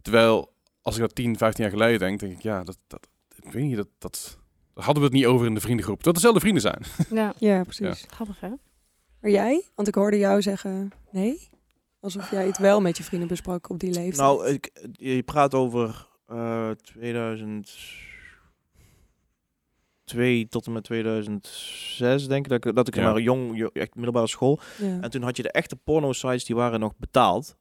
Terwijl, als ik dat 10, 15 jaar geleden denk, denk ik, ja, dat, dat ik weet niet, dat, dat, daar hadden we het niet over in de vriendengroep. Dat dezelfde vrienden zijn. Ja, Ja, precies. grappig hè? Maar jij? Want ik hoorde jou zeggen nee. Alsof jij het wel met je vrienden besproken op die leeftijd. Nou, ik, je praat over eh 2002 tot en met 2006, denk ik. Dat ik, dat ik Ja. maar jong, jo- echt middelbare school. ja. En toen had je de echte porno-sites, die waren nog betaald.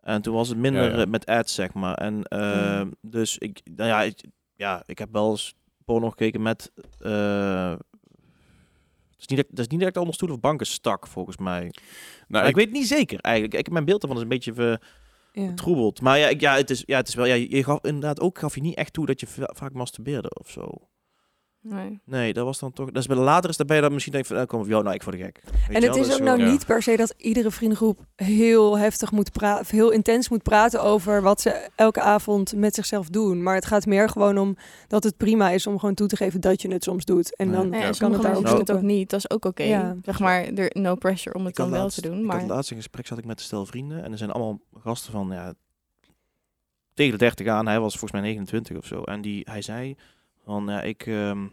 En toen was het minder Ja, ja. eh, met ads, zeg maar. En eh, Ja. dus ik, nou ja, ik, ja, ik heb wel eens porno gekeken met... eh, is niet, dat- is niet direct onder stoelen of banken stak, volgens mij. Nou, Maar ik, weet het niet zeker, eigenlijk. Ik, mijn beeld ervan is een beetje ver, ja. Maar ja, ik, ja, het is, ja, het is wel... Ja, je gaf inderdaad ook gaf je niet echt toe dat je va- vaak masturbeerde of zo. Nee. Nee, dat was dan toch... Dat is bij de later is daarbij dat misschien denk van... Nou, kom, jou, nou, ik voor de gek. Weet je En het is ook zo- nou ja. niet per se dat iedere vriendengroep heel heftig moet praten, heel intens moet praten over wat ze elke avond met zichzelf doen. Maar het gaat meer gewoon om dat het prima is om gewoon toe te geven dat je het soms doet. En Ja. dan Nee, Ja. en kan het daar ook het ook niet. Dat is ook oké. Ja. Zeg maar, er no pressure om het Ik dan wel laatst- te doen. Ik had Maar laatst in gesprek zat ik met een stel vrienden en er zijn allemaal gasten van ja, tegen de 30 aan. Hij was volgens mij 29 of zo. En die, hij zei van ja, ik, ehm,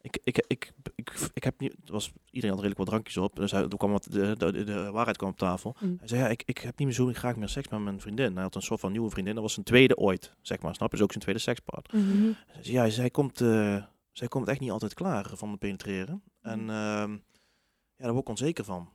ik, ik, ik, ik, ik heb niet, het was iedereen had redelijk wat drankjes op. Dus hij, toen kwam wat, de, de, waarheid kwam op tafel. Mm. Hij zei ja, ik, ik heb niet meer zo graag meer seks met mijn vriendin. Hij had een soort van nieuwe vriendin. Dat was zijn tweede ooit, zeg maar. Snap je? Dus ook zijn tweede sekspartner. Mhm. Ja, zij komt, eh, zij komt echt niet altijd klaar van het penetreren. En ehm, ja, daar word ik onzeker van.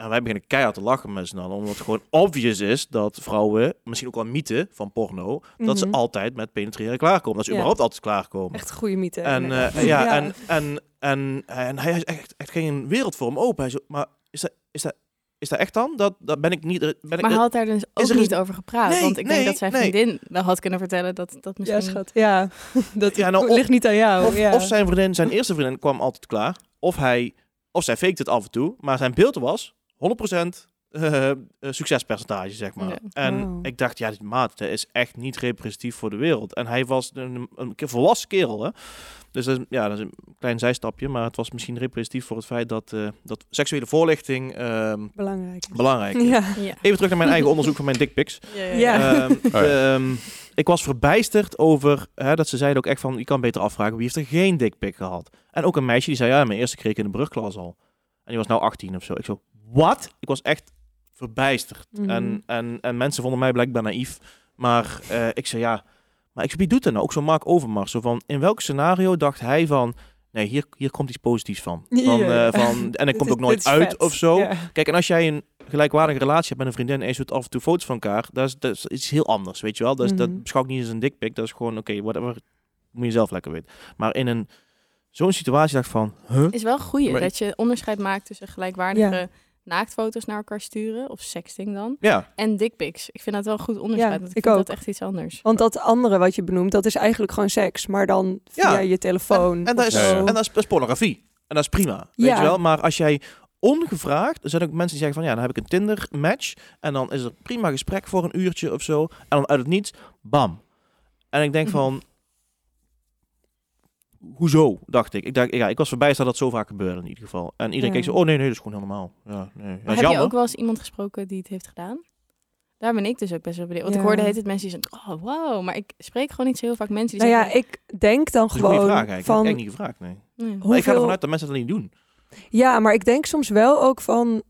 En wij beginnen keihard te lachen met z'n allen, omdat het gewoon obvious is dat vrouwen, misschien ook wel mythe van porno, dat ze Mhm. altijd met penetreren klaarkomen. Dat ze Ja. überhaupt altijd klaarkomen. Echt goede mythe. En, eh, ja, En, en, en, en hij is echt, echt geen wereld voor hem open. Hij zo, maar is dat, is dat, is dat echt dan? Dat, dat ben ik niet. Ben ik, Maar hij had daar dus ook er niet een- over gepraat. Nee, want ik nee, denk dat zijn nee. vriendin wel had kunnen vertellen dat dat misschien... ja, schat. Ja, [laughs] dat Ja, nou, of- ligt niet aan jou. Of, ja. of zijn vriendin, zijn eerste vriendin kwam altijd klaar. Of hij, of zij faked het af en toe. Maar zijn beeld was 100% eh, eh, succespercentage, zeg maar. Ja. En Wow. ik dacht, ja, die maat dat is echt niet representatief voor de wereld. En hij was een, een keer volwassen kerel, hè. Dus dat is, ja, dat is een klein zijstapje. Maar het was misschien representatief voor het feit dat, eh, dat seksuele voorlichting ehm, Belangrijk. belangrijk is. Ja. Ja. Even terug naar mijn eigen onderzoek van mijn dickpics. Ja, Ja. Ehm, [laughs] ja. ehm, ik was verbijsterd over hè, dat ze zeiden ook echt van je kan beter afvragen wie heeft er geen dickpic gehad. En ook een meisje die zei ja, mijn eerste kreeg ik in de brugklas al. En die was nou 18 of zo. Ik zo, wat? Ik was echt verbijsterd. Mhm. En, en, en mensen vonden mij blijkbaar naïef. Maar eh, ik zei ja, maar ik wie doet dat nou? Ook zo Mark Overmars. Zo van, in welk scenario dacht hij van, nee, hier, hier komt iets positiefs van. [laughs] van, eh, van en het [laughs] komt ook nooit uit vet. of zo. Kijk, en als jij een gelijkwaardige relatie hebt met een vriendin en je doet af en toe foto's van elkaar, dat is, dat is iets heel anders, weet je wel. Dat, is, Mhm. dat beschouw ik niet als een dickpic, dat is gewoon, oké, whatever, moet je zelf lekker weten. Maar in een zo'n situatie dacht van, huh? Is wel goed dat je onderscheid maakt tussen gelijkwaardige naaktfoto's naar elkaar sturen, of sexting dan, Ja, en dickpics. Ik vind dat wel een goed onderscheid, Ja, want ik, ik vind ook. dat echt iets anders. Want dat andere wat je benoemt, dat is eigenlijk gewoon seks. Maar dan via Ja. je telefoon. en, en, dat is, Ja, ja. en dat, is, is pornografie. En dat is prima, weet Ja. je wel. Maar als jij ongevraagd, er zijn ook mensen die zeggen van, ja, dan heb ik een Tinder match. En dan is er prima gesprek voor een uurtje of zo. En dan uit het niets, bam. En ik denk [laughs] van, hoezo, dacht ik. Ik, dacht, ja, ik was verbijsterd dat dat zo vaak gebeurde in ieder geval. En iedereen Ja. keek zo, oh nee, nee, dat is gewoon heel normaal. Ja, nee. Dat Maar is heb je ook wel eens iemand gesproken die het heeft gedaan? Daar ben ik dus ook best wel benieuwd. Want ik Ja. hoorde heet het mensen die zeggen, oh wow, maar ik spreek gewoon niet zo heel vaak mensen die Nou ja, zeggen... ik denk dan Dat is een goede gewoon vraag eigenlijk. van... Ik niet gevraagd, nee. nee. Maar ik ga ervan uit dat mensen dat niet doen. Ja, maar ik denk soms wel ook van...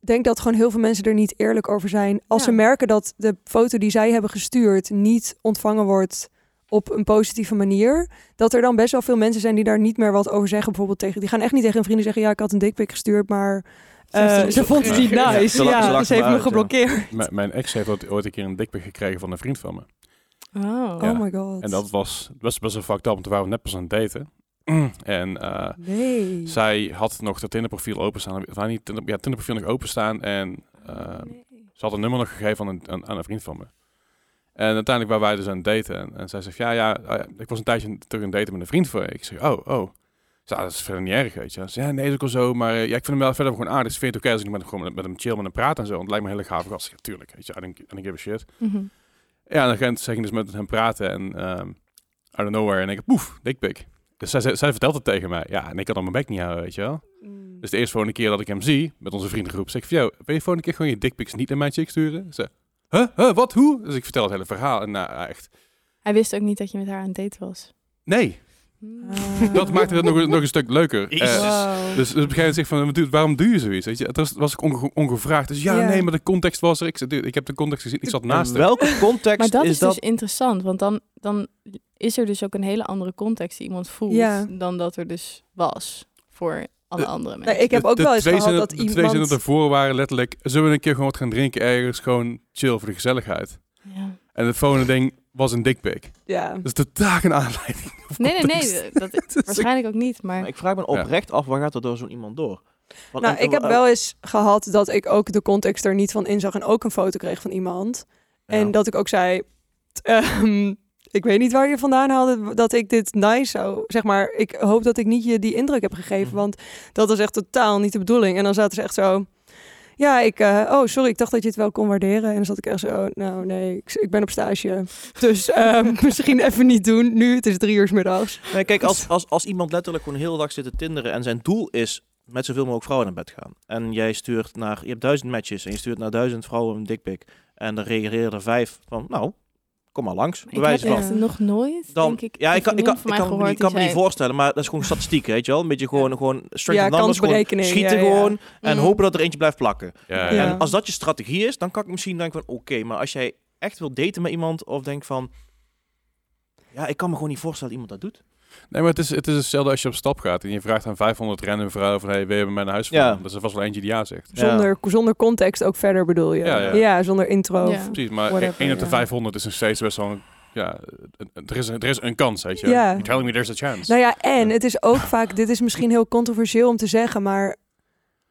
Ik denk dat gewoon heel veel mensen er niet eerlijk over zijn. Als Ja. ze merken dat de foto die zij hebben gestuurd niet ontvangen wordt op een positieve manier, dat er dan best wel veel mensen zijn die daar niet meer wat over zeggen. Bijvoorbeeld tegen, die gaan echt niet tegen hun vrienden zeggen, ja, ik had een dickpic gestuurd, maar eh, Ze- ze vond het niet Ja. nice. Ze Ja, lachen- ze heeft me uit, ja. geblokkeerd. Mijn ex heeft ooit- ooit een keer een dikpik gekregen van een vriend van me. Oh. Ja. Oh my god. En dat was best, best wel fucked up, want we waren net pas aan het daten. [clears throat] en eh, Nee. zij had nog dat Tinder-profiel openstaan. Of niet, Tinder, ja, Tinder-profiel nog openstaan. En eh, ze had een nummer nog gegeven aan een, aan, aan een vriend van me. En uiteindelijk waren wij dus aan het daten. En, en zij zegt, ja, ja, oh ja, ik was een tijdje terug aan het daten met een vriend van je. Ik zeg, oh, oh. Ze, ah, dat is verder niet erg, weet je. Ze zei, ja, nee, dat is ook wel zo. Maar eh, ja, ik vind hem wel verder gewoon aardig. Het is oké als ik met hem, gewoon met, hem chill, met hem praat en zo. Want het lijkt me hele gave gast. Ja, tuurlijk, weet je. I don't, I don't give a shit. Mhm. Ja, en dan zeg ik dus met hem praten en ehm out of nowhere en ik poef, dikpik. Dus zij, zij, zij vertelt het tegen mij. Ja, en ik kan dan mijn bek niet houden, weet je wel. Mm. Dus de eerste volgende keer dat ik hem zie, met onze vriendengroep, zeg ik van, jou, wil je volgende keer gewoon je dickpics niet naar mijn chick sturen? Ze, huh, huh, wat, hoe? Dus ik vertel het hele verhaal en nou, echt, Hij wist ook niet dat je met haar aan het daten was. nee. Hmm. Dat maakte het nog, nog een stuk leuker. Wow. dus, dus op een gegeven moment zeg ik van, waarom doe je zoiets? Weet je, het was, was ik onge- ongevraagd. Dus ja, nee, maar de context was er. Ik, ik heb de context gezien, ik zat naast hem. welke [laughs] context Maar dat is, is dat? dus interessant, want dan, dan is er dus ook een hele andere context die iemand voelt dan dat er dus was voor alle De- andere Nee, ik heb ook de wel eens twee gehad zinnen- dat De twee zinnen iemand... ervoor waren letterlijk... Zullen we een keer gewoon wat gaan drinken ergens? Gewoon chill voor de gezelligheid. Ja. En het volgende ding was een dikpik. Ja. Dat is totaal geen aanleiding. Nee, nee, nee, dat, is [laughs] waarschijnlijk ook niet, maar... Maar ik vraag me oprecht af, waar gaat er door zo'n iemand door? Want Nou, ik heb wel eens gehad dat ik ook de context er niet van inzag en ook een foto kreeg van iemand. ja. En dat ik ook zei, ehm, ik weet niet waar je vandaan haalde dat ik dit nice zou, zeg maar. Ik hoop dat ik niet je die indruk heb gegeven, Mhm. want dat was echt totaal niet de bedoeling. En dan zaten ze echt zo, ja, ik, eh, oh sorry, ik dacht dat je het wel kon waarderen. En dan zat ik echt zo, nou nee, ik, ik ben op stage. Dus [laughs] ehm, misschien even niet doen nu, het is drie uur 's middags. Nee, kijk, als, [laughs] als, als iemand letterlijk gewoon heel dag zit te tinderen en zijn doel is met zoveel mogelijk vrouwen naar bed gaan. En jij stuurt naar, je hebt duizend matches en je stuurt naar duizend vrouwen een dikpik. En dan reageren er vijf van, nou, kom maar langs. Ik Bewijs heb van. echt nog nooit, Dan, denk ik, ja, ik kan, ik kan, ik me niet- kan me voorstellen, maar dat is gewoon statistiek, weet je wel? Een beetje gewoon, gewoon straight Ja, numbers, gewoon schieten ja, ja. gewoon en Mhm. hopen dat er eentje blijft plakken. Ja, Ja. En als dat je strategie is, dan kan ik misschien denken van, oké, maar als jij echt wil daten met iemand of denk van, ja, ik kan me gewoon niet voorstellen dat iemand dat doet. Nee, maar het is, het is hetzelfde als je op stap gaat en je vraagt aan 500 random vrouwen van, hey, wil je bij mij naar huis Ja. Dus er was wel eentje die ja zegt. Ja. Zonder, zonder context ook verder bedoel je. Ja, ja. Ja, zonder intro. Ja. Precies, maar Whatever, 1 op de ja. 500 is nog steeds best wel... een- Ja, er is, een- er is een kans, weet je. Ja. You're telling me there's a chance. Nou ja, en het is ook vaak, dit is misschien heel controversieel om te zeggen, maar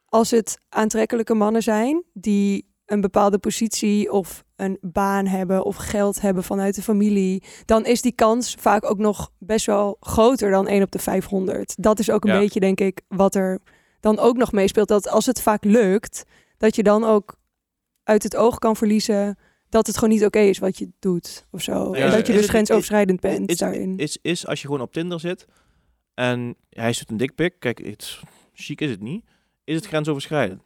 als het aantrekkelijke mannen zijn die een bepaalde positie of een baan hebben of geld hebben vanuit de familie, dan is die kans vaak ook nog best wel groter dan 1 op de 500. Dat is ook een Ja. beetje, denk ik, wat er dan ook nog meespeelt. Dat als het vaak lukt, dat je dan ook uit het oog kan verliezen dat het gewoon niet oké is wat je doet of zo. Ja, en dat je dus het- grensoverschrijdend bent is, daarin. Is, is als je gewoon op Tinder zit en hij stuurt een dikpik, kijk, het, chic is het niet, is het grensoverschrijdend.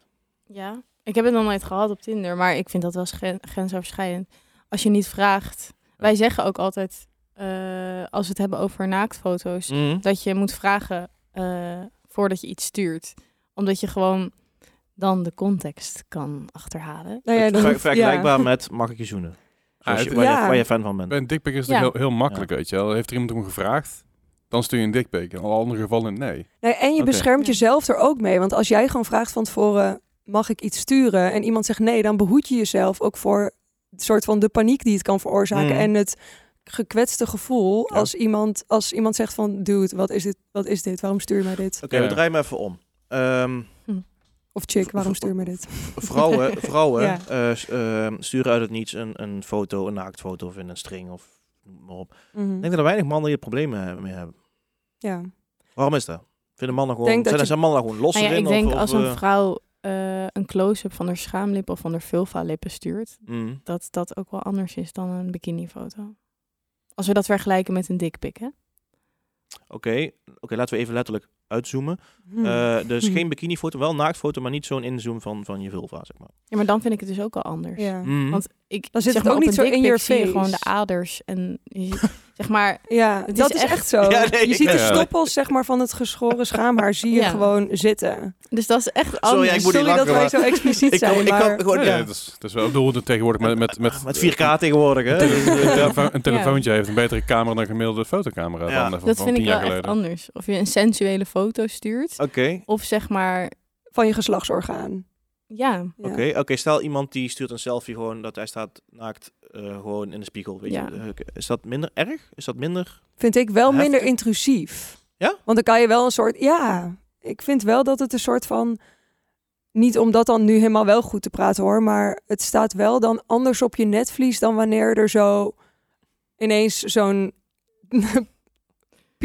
Ja, ik heb het nog nooit gehad op Tinder, maar ik vind dat wel gren- grensoverschrijdend. Als je niet vraagt. Wij zeggen ook altijd, eh, als we het hebben over naaktfoto's, Mhm. dat je moet vragen eh, voordat je iets stuurt. Omdat je gewoon dan de context kan achterhalen. Nou ja, dan vergelijkbaar ja. met mag ik je zoenen? Zoals je- waar, Ja. je, waar je fan van bent. Bij een dikpik is het Ja. heel, heel makkelijk, weet je wel. Heeft er iemand om gevraagd, dan stuur je een dikpik. In alle andere gevallen nee. Nee, en je beschermt Ja. jezelf er ook mee. Want als jij gewoon vraagt van tevoren, mag ik iets sturen? En iemand zegt nee, dan behoed je jezelf ook voor het soort van de paniek die het kan veroorzaken. Mm. En het gekwetste gevoel Ja. als, iemand, als iemand zegt van... Dude, wat is dit? Wat is dit? Waarom stuur je mij dit? Oké, we Ja. draaien hem even om. Ehm, Of chick, waarom stuur je mij dit? vrouwen [laughs] vrouwen Ja. eh, ehm, sturen uit het niets een, een foto, een naaktfoto of in een string of noem maar op. Mhm. Ik denk dat er weinig mannen hier problemen mee hebben. Ja. Waarom is dat? Vinden mannen gewoon, Denk dat zijn, je- zijn mannen gewoon los Nou ja, in? ik denk of, of, als een eh, vrouw eh, een close-up van haar schaamlippen of van haar vulva-lippen stuurt, mm. dat dat ook wel anders is dan een bikinifoto. Als we dat vergelijken met een dikpik, hè? Oké, oké, laten we even letterlijk uitzoomen. Hm. Eh, dus Hm. geen bikinifoto, wel naaktfoto, maar niet zo'n inzoom van, van je vulva, zeg maar. Ja, maar dan vind ik het dus ook al anders. ja. Mhm. Want ik Dan zit zeg het maar, ook niet zo in je gewoon de face. aders en je [laughs] zeg maar Ja, Het dat is is echt- echt zo. [laughs] Ja, nee, je ziet de stoppels zeg maar, van het geschoren schaamhaar zie je Ja. gewoon zitten. dus dat is echt Sorry, anders. ik moet niet Sorry dat wij zo expliciet Ik kan, zijn, ik kan maar... gewoon, Ja, ja, dat, is, dat is wel bedoeld tegenwoordig met, met, met, met 4K tegenwoordig, hè? Een, tele- [laughs] telefoon- een telefoontje heeft een betere camera dan een gemiddelde fotocamera Ja. dan van, dat van vind tien ik wel jaar echt geleden. anders. Of je een sensuele foto stuurt Oké, of zeg maar van je geslachtsorgaan. Ja, Ja. oké, oké. Stel iemand die stuurt een selfie gewoon dat hij staat naakt eh, gewoon in de spiegel. Weet Ja. je? Eh, Is dat minder erg? Is dat minder? Vind ik wel minder intrusief. Ja? Want dan kan je wel een soort... Ja, ik vind wel dat het een soort van... Niet om dat dan nu helemaal wel goed te praten hoor, maar het staat wel dan anders op je netvlies dan wanneer er zo ineens zo'n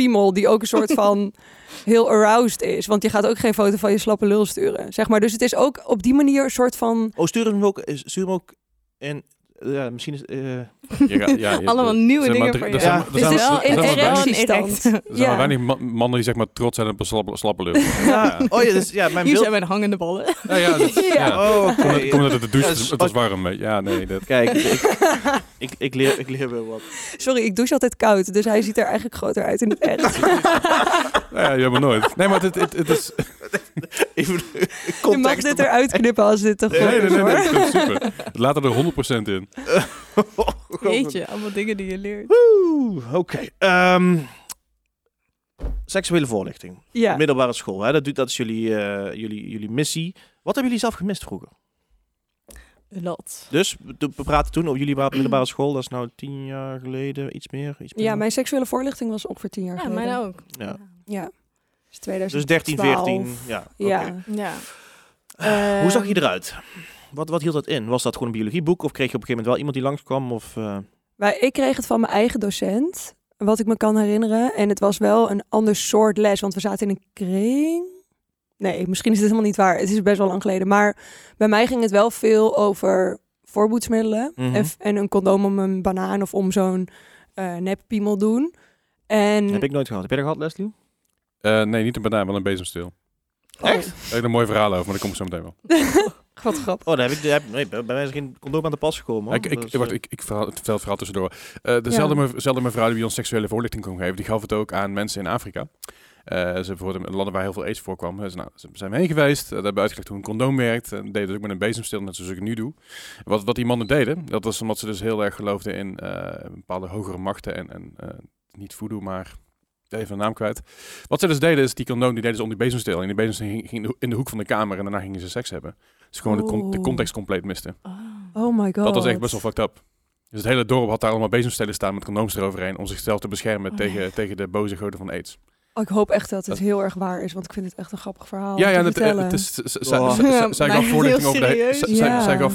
piemel die ook een soort [laughs] van heel aroused is. Want je gaat ook geen foto van je slappe lul sturen, zeg maar. Dus het is ook op die manier een soort van... Oh, stuur hem ook, stuur hem ook in... Ja, misschien is... eh, gaat- ja, je- [laughs] allemaal er nieuwe maar dingen drie- voor er je. Ja. er Dit zijn is wel er weinig- erectiestand. erect. er zijn maar Ja. weinig ma- mannen die zeg maar trots zijn op een slappe, slappe lul. [laughs] ja. Oh ja, dus, ja, mijn Hier beeld... zijn mijn hangende ballen. Ja, ja, dat, [laughs] Ja. ja. Oh, oké. Kom uit de douche, Ja, dus- het was warm. Ja, nee, dat... Kijk, ik, ik, ik, leer, ik leer wel wat. Sorry, ik douche altijd koud, dus hij ziet er eigenlijk groter uit in het echt. Nou ja, jammer nooit. Nee, maar het, het, het is... Even Je mag dit eruit knippen als dit te Nee, nee, nee, nee, super. Laat er 100% in. [laughs] Weet je, allemaal dingen die je leert. Woe, Oké. ehm, seksuele voorlichting. Ja. Middelbare school. Hè? Dat, doet, dat is jullie, eh, jullie, jullie missie. Wat hebben jullie zelf gemist vroeger? Lot. Dus we praten toen over jullie wa- middelbare school. Dat is nou tien jaar geleden. Iets meer. Iets meer. ja, mijn seksuele voorlichting was ongeveer tien jaar Ja, geleden. mij ook. Ja. Ja. Dus Dus 2012. 13, 14. Ja. oké. Ja. Ja. Hoe zag je Ehm, eruit? Wat, wat hield dat in? Was dat gewoon een biologieboek? Of kreeg je op een gegeven moment wel iemand die langskwam? Of, eh, Maar ik kreeg het van mijn eigen docent, wat ik me kan herinneren. En het was wel een ander soort les, want we zaten in een kring. Nee, misschien is het helemaal niet waar. Het is best wel lang geleden. Maar bij mij ging het wel veel over voorboedsmiddelen. Mhm. en, en een condoom om een banaan of om zo'n eh neppiemel doen. En Heb ik nooit gehad. Heb jij dat gehad, Leslie? Eh, nee, niet een banaan, wel een bezemsteel. Echt? Daar heb ik een mooi verhaal over, maar dat komt zo meteen wel. [laughs] Wat grappig. Oh, daar heb ik, daar heb, nee, bij mij is geen condoom aan de pas gekomen. hoor. ik, ik, Dus, wacht, eh, ik, ik, verhaal, het verhaal tussendoor. Eh dezelfde, me- dezelfde mevrouw die ons seksuele voorlichting kon geven, die gaf het ook aan mensen in Afrika. Eh, ze bijvoorbeeld in landen waar heel veel aids voorkwam. Dus, nou, ze zijn we heen geweest, uh, hebben uitgelegd hoe een condoom werkt. En deden het ook met een bezemstil, net zoals ik nu doe. Wat, wat die mannen deden, dat was omdat ze dus heel erg geloofden in eh, bepaalde hogere machten. En, en eh, niet voodoo, maar even de naam kwijt. Wat ze dus deden, is die condoom, die deden ze om die bezemstil. En die bezemstil ging, ging in de hoek van de kamer en daarna gingen ze seks hebben. Dus gewoon de, con- de Oeh. context compleet misten. Oh. Oh my god. Dat was echt best wel fucked up. Dus het hele dorp had daar allemaal bezemstelen staan met condooms eroverheen om zichzelf te beschermen Oh, tegen, nee. tegen de boze goden van aids. Oh, ik hoop echt dat het Dat- heel erg waar is, want ik vind het echt een grappig verhaal. ja, ja, het, eh, is, zij- gaf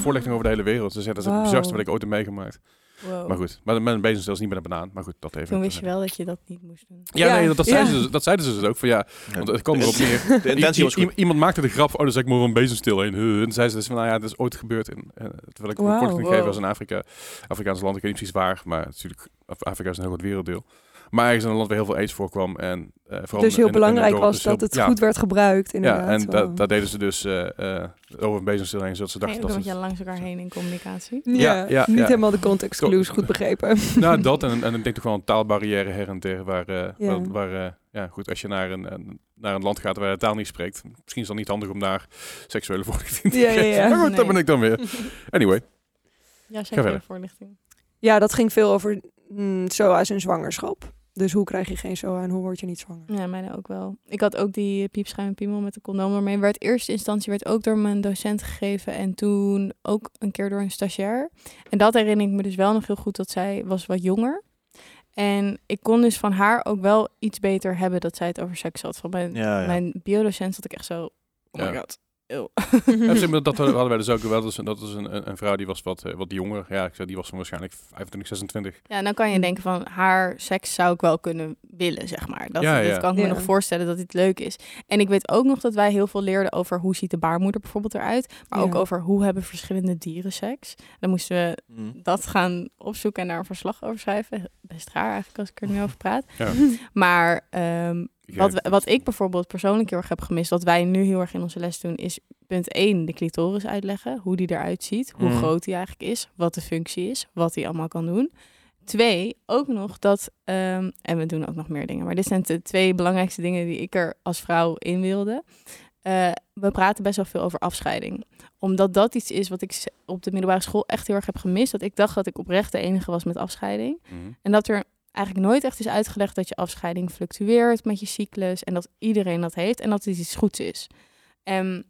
voorlichting over de hele wereld. Ze zei dat is het bizarste wat ik ooit heb meegemaakt. Wow. Maar goed, maar met een bezemstil is niet met een banaan. Maar goed, dat even. Toen wist je wel dat je dat niet moest doen. Ja, Ja, nee, dat, dat, zeiden ja. ze, dat zeiden ze dus ook. Van, ja, want het kwam erop neer. De intentie was goed. iemand maakte de grap, oh, dan zeg ik maar een bezemstil heen. En toen zei ze dus van, nou ja, dat is ooit gebeurd. In, eh, terwijl ik een gegeven Wow. was in Afrika. Afrikaans land, ik weet niet precies waar. Maar natuurlijk, Af- Afrika is een heel groot werelddeel. Maar ergens in een land waar heel veel aids voorkwam. En, eh, vooral dus heel in- belangrijk was dus dat heel- het ja, goed werd gebruikt, Ja, inderdaad. en da- Wow. daar deden ze dus eh, eh, over een bezemstil heen, zodat ze dachten dat ze... je langs elkaar heen in communicatie? Ja, Ja, ja, niet ja. helemaal de context clues goed begrepen. [laughs] Nou, dat en, en ik denk toch wel een taalbarrière her en der. Waar, eh, Ja. waar, waar, eh, ja, goed, als je naar een, een- naar een land gaat waar je de taal niet spreekt. Misschien is het dan niet handig om daar seksuele [laughs] voorlichting te Ja, ja, geven. ja. Maar goed, Nee. ben ik dan weer. [laughs] Anyway. Ja, verder. seksuele voorlichting. Ja, dat ging veel over mm, SOA's en zwangerschap. Dus hoe krijg je geen SOA en hoe word je niet zwanger? Ja, mij ook wel. Ik had ook die piepschuim piemel met de condoom ermee. Werd eerste instantie werd ook door mijn docent gegeven en toen ook een keer door een stagiair. En dat herinner ik me dus wel nog heel goed dat zij was wat jonger. En ik kon dus van haar ook wel iets beter hebben dat zij het over seks had. Van mijn, Ja, ja. mijn biodocent zat ik echt zo, oh my Ja. god. Eeuw. Ja, [laughs] dat hadden wij dus ook wel. Dus, dat is een, een, een vrouw die was wat, eh, wat jonger. Ja, ik zei, die was van waarschijnlijk 25, 26. Ja, dan kan je denken van haar seks zou ik wel kunnen willen, zeg maar. Dat, Ja, dat kan ik me nog voorstellen dat dit leuk is. En ik weet ook nog dat wij heel veel leerden over hoe ziet de baarmoeder bijvoorbeeld eruit. Maar ook over hoe hebben verschillende dieren seks. Dan moesten we Mm. dat gaan opzoeken en daar een verslag over schrijven. Best raar eigenlijk als ik er nu over praat. Ja. Maar ehm, Ik wat, we- wat ik bijvoorbeeld persoonlijk heel erg heb gemist, wat wij nu heel erg in onze les doen, is punt 1 de clitoris uitleggen. Hoe die eruit ziet, hoe Mhm. groot die eigenlijk is, wat de functie is, wat die allemaal kan doen. Twee, ook nog dat, ehm, en we doen ook nog meer dingen, maar dit zijn de twee belangrijkste dingen die ik er als vrouw in wilde. Eh, we praten best wel veel over afscheiding. Omdat dat iets is wat ik op de middelbare school echt heel erg heb gemist. Dat ik dacht dat ik oprecht de enige was met afscheiding. Mhm. En dat er eigenlijk nooit echt is uitgelegd dat je afscheiding fluctueert met je cyclus. En dat iedereen dat heeft en dat het iets goeds is. En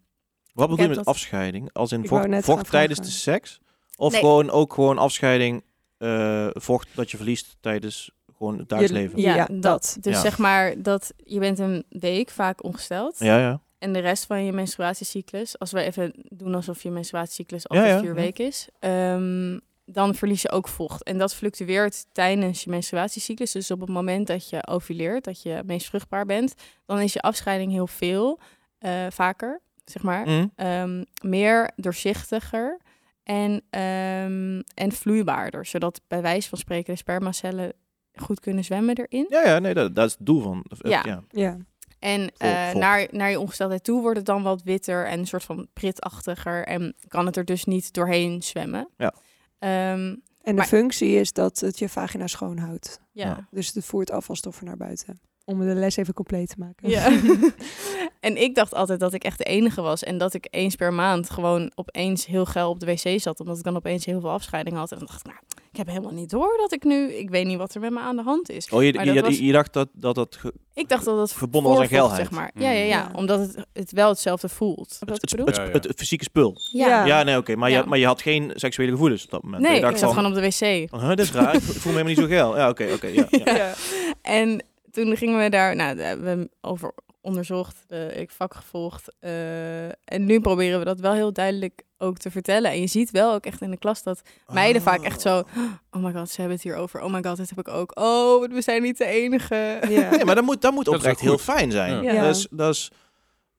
Wat bedoel je met dat- afscheiding? Als in vocht, vocht tijdens de seks? Of Nee. gewoon ook gewoon afscheiding, eh, vocht dat je verliest tijdens gewoon het dagelijks ja, Ja, dat. Dus Ja. zeg maar dat je bent een week vaak ongesteld. Ja, ja. En de rest van je menstruatiecyclus, als we even doen alsof je menstruatiecyclus Ja, altijd ja, vier ja. weken is, ehm, dan verlies je ook vocht. En dat fluctueert tijdens je menstruatiecyclus. Dus op het moment dat je ovuleert, dat je meest vruchtbaar bent, dan is je afscheiding heel veel, eh, vaker, zeg maar. Mm. Ehm, meer doorzichtiger en, ehm, en vloeibaarder. Zodat bij wijze van spreken de spermacellen goed kunnen zwemmen erin. Ja, ja, nee, dat, dat is het doel van. Ja. ja. Ja. En Vol- eh, naar, naar je ongesteldheid toe wordt het dan wat witter en een soort van pritachtiger. En kan het er dus niet doorheen zwemmen. Ja. Ehm, En de Maar- functie is dat het je vagina schoonhoudt. Ja. Dus het voert afvalstoffen naar buiten. Om de les even compleet te maken. Ja. [laughs] en ik dacht altijd dat ik echt de enige was. En dat ik eens per maand gewoon opeens heel geil op de wc zat. Omdat ik dan opeens heel veel afscheiding had. En dan dacht ik, nou, ik heb helemaal niet door dat ik nu... Ik weet niet wat er met me aan de hand is. Oh, je, Maar je, dat je, was- je dacht dat dat, dat ge- Ik dacht dat het Verbonden was aan geilheid. zeg maar. Ja, ja, ja, Ja. Omdat het, het wel hetzelfde voelt. Het, het, bedoel? het, Ja, het, fysieke spul. Ja. Ja, nee, oké. maar, Ja. je, maar je had geen seksuele gevoelens op dat moment. Nee, je ik zat van, gewoon op de wc. huh, dit is raar. ik voel me helemaal niet zo geil. Ja, oké, oké. ja, ja. [laughs] Ja. En toen gingen we daar, nou, daar hebben we over onderzocht, eh, ik vak gevolgd. eh, en nu proberen we dat wel heel duidelijk ook te vertellen. En je ziet wel ook echt in de klas dat meiden vaak echt zo, oh my god, ze hebben het hier over. Oh my god, dit heb ik ook. Oh, we zijn niet de enige. Ja. Nee, maar dat moet, dat moet Dat oprecht heel fijn zijn. Ja. Ja. Dat, is, dat is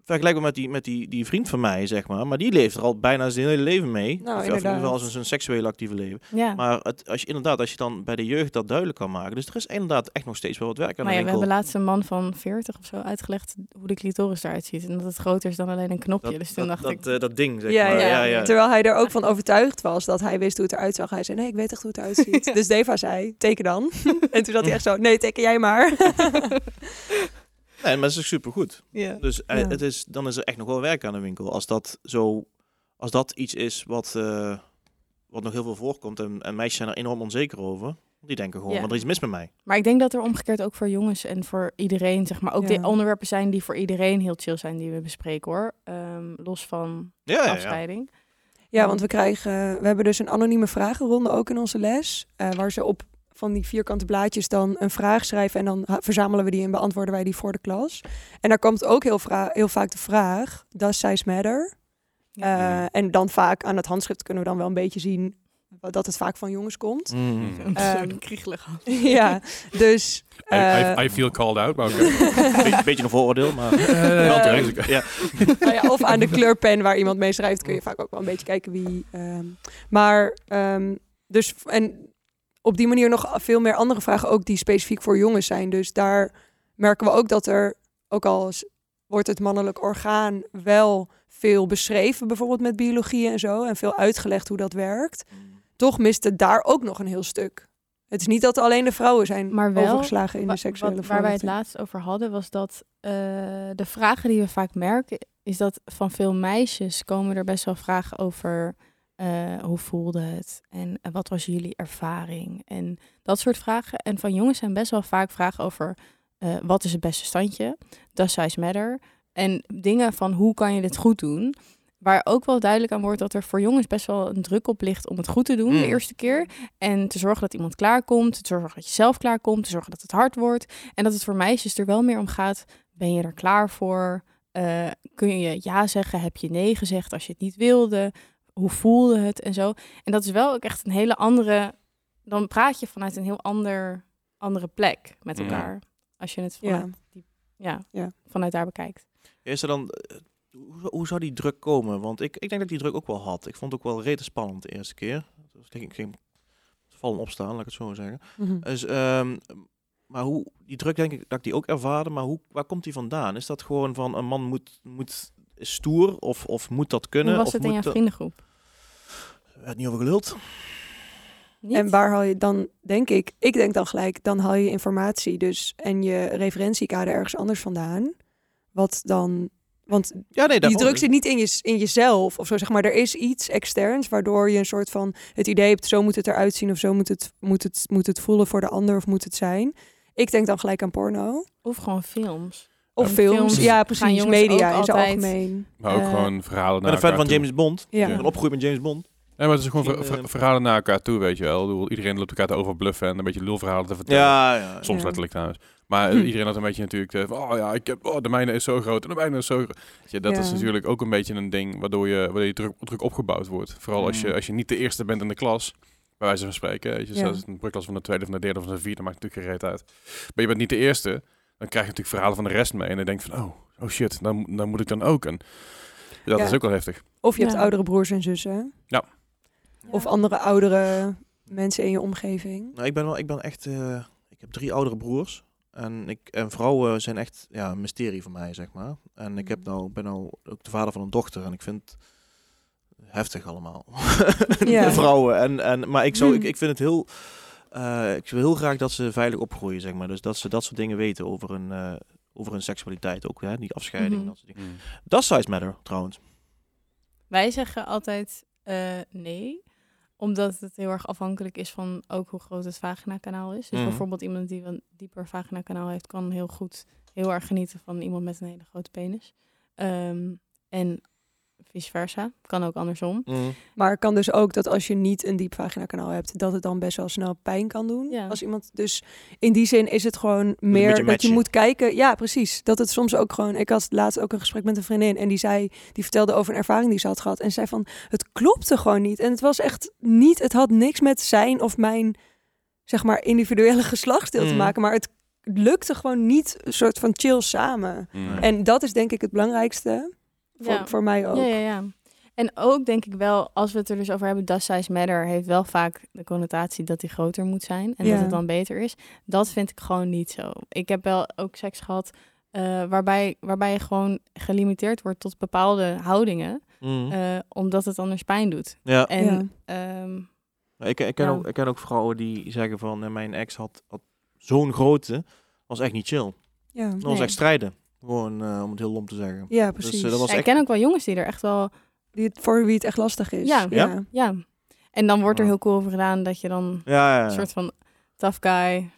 vergelijkbaar met, die, met die, die vriend van mij, zeg maar. Maar die leeft er al bijna zijn hele leven mee. Nou, of, of in ieder geval zijn, zijn seksuele actieve leven. Ja. Maar het, als je inderdaad, als je dan bij de jeugd dat duidelijk kan maken. Dus er is inderdaad echt nog steeds wel wat werk aan Maar de ja, we hebben laatst een man van 40 of zo uitgelegd hoe de clitoris eruit ziet. En dat het groter is dan alleen een knopje. dat, dus toen dat, dacht ik, dat, eh, dat ding, zeg Ja, maar. ja. Ja, ja. Terwijl hij er ook van overtuigd was dat hij wist hoe het eruit zag. Hij zei, nee, ik weet echt hoe het eruit ziet. [laughs] Dus Deva zei, teken dan. [laughs] en toen zat hij echt zo, nee, teken jij maar. [laughs] Nee, maar dat is supergoed. ja. Dus eh, Ja. het is, dan is er echt nog wel werk aan de winkel. Als dat, zo, als dat iets is wat, eh, wat nog heel veel voorkomt. En, en meisjes zijn er enorm onzeker over. Die denken gewoon, Ja. want er is iets mis met mij. Maar ik denk dat er omgekeerd ook voor jongens en voor iedereen, zeg maar, ook Ja. de onderwerpen zijn die voor iedereen heel chill zijn die we bespreken hoor. Ehm, los van Ja, ja, ja. afscheiding. Ja, want we krijgen, we hebben dus een anonieme vragenronde ook in onze les. eh, waar ze op van die vierkante blaadjes dan een vraag schrijven. En dan verzamelen we die en beantwoorden wij die voor de klas. En daar komt ook heel, heel vaak de vraag, does size matter? Ja. Eh, en dan vaak aan het handschrift kunnen we dan wel een beetje zien dat het vaak van jongens komt. Mm. Een Ehm, um, kriegelig. [laughs] ja, dus... I, I, eh, I feel called out, maar oké. [laughs] Beetje, beetje een vooroordeel, maar... Eh, Wel terecht. terecht. Ja. nou ja, of aan de kleurpen waar iemand mee schrijft, kun je vaak ook wel een beetje kijken wie. ehm, maar ehm, dus en op die manier nog veel meer andere vragen ook die specifiek voor jongens zijn. Dus daar merken we ook dat er ook al wordt het mannelijk orgaan wel veel beschreven, bijvoorbeeld met biologie en zo, en veel uitgelegd hoe dat werkt. Toch mist het daar ook nog een heel stuk. Het is niet dat alleen de vrouwen zijn Maar wel, overgeslagen in de seksuele wat- Waar wij het laatst over hadden, was dat eh, de vragen die we vaak merken, is dat van veel meisjes komen er best wel vragen over eh, hoe voelde het en eh, wat was jullie ervaring en dat soort vragen. En van jongens zijn best wel vaak vragen over eh, wat is het beste standje, does size matter en dingen van hoe kan je dit goed doen. waar ook wel duidelijk aan wordt dat er voor jongens best wel een druk op ligt om het goed te doen Mm. de eerste keer. En te zorgen dat iemand klaarkomt, te zorgen dat je zelf klaarkomt, te zorgen dat het hard wordt. En dat het voor meisjes er wel meer om gaat, ben je er klaar voor? Kun je ja zeggen? Heb je nee gezegd als je het niet wilde? Hoe voelde het en zo? En dat is wel ook echt een hele andere... Dan praat je vanuit een heel ander, andere plek met Mm. elkaar. Als je het Ja. vanuit, die, ja, Ja. vanuit daar bekijkt. Is er dan, eh, hoe, hoe zou die druk komen? Want ik, ik denk dat ik die druk ook wel had. Ik vond het ook wel rete spannend de eerste keer. Dus ik ging, ik ging vallen opstaan, laat ik het zo zeggen. Mhm. Dus, ehm, maar hoe, die druk denk ik dat ik die ook ervaarde, maar hoe, waar komt die vandaan? Is dat gewoon van een man moet, moet stoer of, of moet dat kunnen? Hoe was of het in moet jouw dat- vriendengroep? Werd niet over geluld. Niet? En waar haal je dan, denk ik, ik denk dan gelijk, dan haal je informatie dus en je referentiekader ergens anders vandaan. Wat dan, want Ja, nee, die druk zit niet in, je, in jezelf of zo, zeg maar. Er is iets externs waardoor je een soort van het idee hebt, zo moet het eruit zien of zo moet het, moet het, moet het voelen voor de ander of moet het zijn. Ik denk dan gelijk aan porno. Of gewoon films. Of films, films ja precies, media in zijn algemeen. Maar ook Eh, gewoon verhalen Ik naar ben een fan van toe. James Bond. Ja. Ik ben opgegroeid met James Bond. Nee, maar het is gewoon ver- Misschien, ver- eh, verhalen naar elkaar toe, weet je wel. Iedereen loopt elkaar te overbluffen en een beetje lulverhalen te vertellen. Ja, ja. Soms Ja. letterlijk trouwens. Maar eh, Hm. iedereen had een beetje natuurlijk, eh, van, oh ja, ik heb, oh, de mijne is zo groot en de mijne is zo groot. Dat Ja. is natuurlijk ook een beetje een ding waardoor je, waardoor je druk, druk opgebouwd wordt. Vooral als, je, als je niet de eerste bent in de klas, bij wijze van spreken. Weet je, Ja. zelfs een brugklas van de tweede, van de derde, of van de vierde, maakt natuurlijk geen reet uit. Maar je bent niet de eerste, dan krijg je natuurlijk verhalen van de rest mee. En dan denk je van, oh, oh shit, dan, dan moet ik dan ook. En dat Ja. is ook wel heftig. Of je hebt Ja. oudere broers en zussen. Of andere oudere mensen in je omgeving. Nou, ik ben wel, ik ben echt, eh, ik heb drie oudere broers. En, ik, en vrouwen zijn echt ja, een mysterie voor mij, zeg maar. En ik heb Mhm. nou, ben nou ook de vader van een dochter. En ik vind het heftig allemaal. [laughs] Ja. vrouwen. En, en, maar ik, zou, ik, Hmm. ik vind het heel... eh, ik wil heel graag dat ze veilig opgroeien, zeg maar. Dus dat ze dat soort dingen weten over hun, eh, over hun seksualiteit ook. Hè? Die afscheiding, Mhm. dat soort dingen. Dat is size matter, trouwens. Wij zeggen altijd eh, nee, omdat het heel erg afhankelijk is van ook hoe groot het vaginakanaal is. Dus Mhm. bijvoorbeeld iemand die een dieper vaginakanaal heeft, kan heel goed heel erg genieten van iemand met een hele grote penis. Ehm, en vice versa, kan ook andersom. Maar het kan dus ook dat als je niet een diep vaginakanaal hebt, dat het dan best wel snel pijn kan doen. Ja. Als iemand, dus in die zin is het gewoon meer dat je moet kijken. Ja, precies. Dat het soms ook gewoon. Ik had laatst ook een gesprek met een vriendin en die zei, die vertelde over een ervaring die ze had gehad en zei van, het klopte gewoon niet en het was echt niet. Het had niks met zijn of mijn, zeg maar, individuele [laughs] geslachtsdeel te Mhm. maken, maar het lukte gewoon niet een soort van chill samen. Mm. En dat is denk ik het belangrijkste voor, Ja. voor mij ook. Ja, ja, ja. En ook denk ik wel, als we het er dus over hebben, does size matter, heeft wel vaak de connotatie dat hij groter moet zijn en Ja. dat het dan beter is. Dat vind ik gewoon niet zo. Ik heb wel ook seks gehad eh, waarbij, waarbij je gewoon gelimiteerd wordt tot bepaalde houdingen, Mhm. eh, omdat het anders pijn doet. ja. En Ja. ehm, Ik, ik, ken Ja. ook, ik ken ook vrouwen die zeggen van eh, mijn ex had, had zo'n grote, was echt niet chill. Ja. Dat was Nee. echt strijden. Gewoon eh, om het heel lom te zeggen. Ja, Dus, precies. eh, dat was ja, ik echt- ken ook wel jongens die er echt wel, Die het, voor wie het echt lastig is. Ja. Ja? ja. En dan wordt er heel cool over gedaan dat je dan Ja, ja, ja. een soort van tough guy,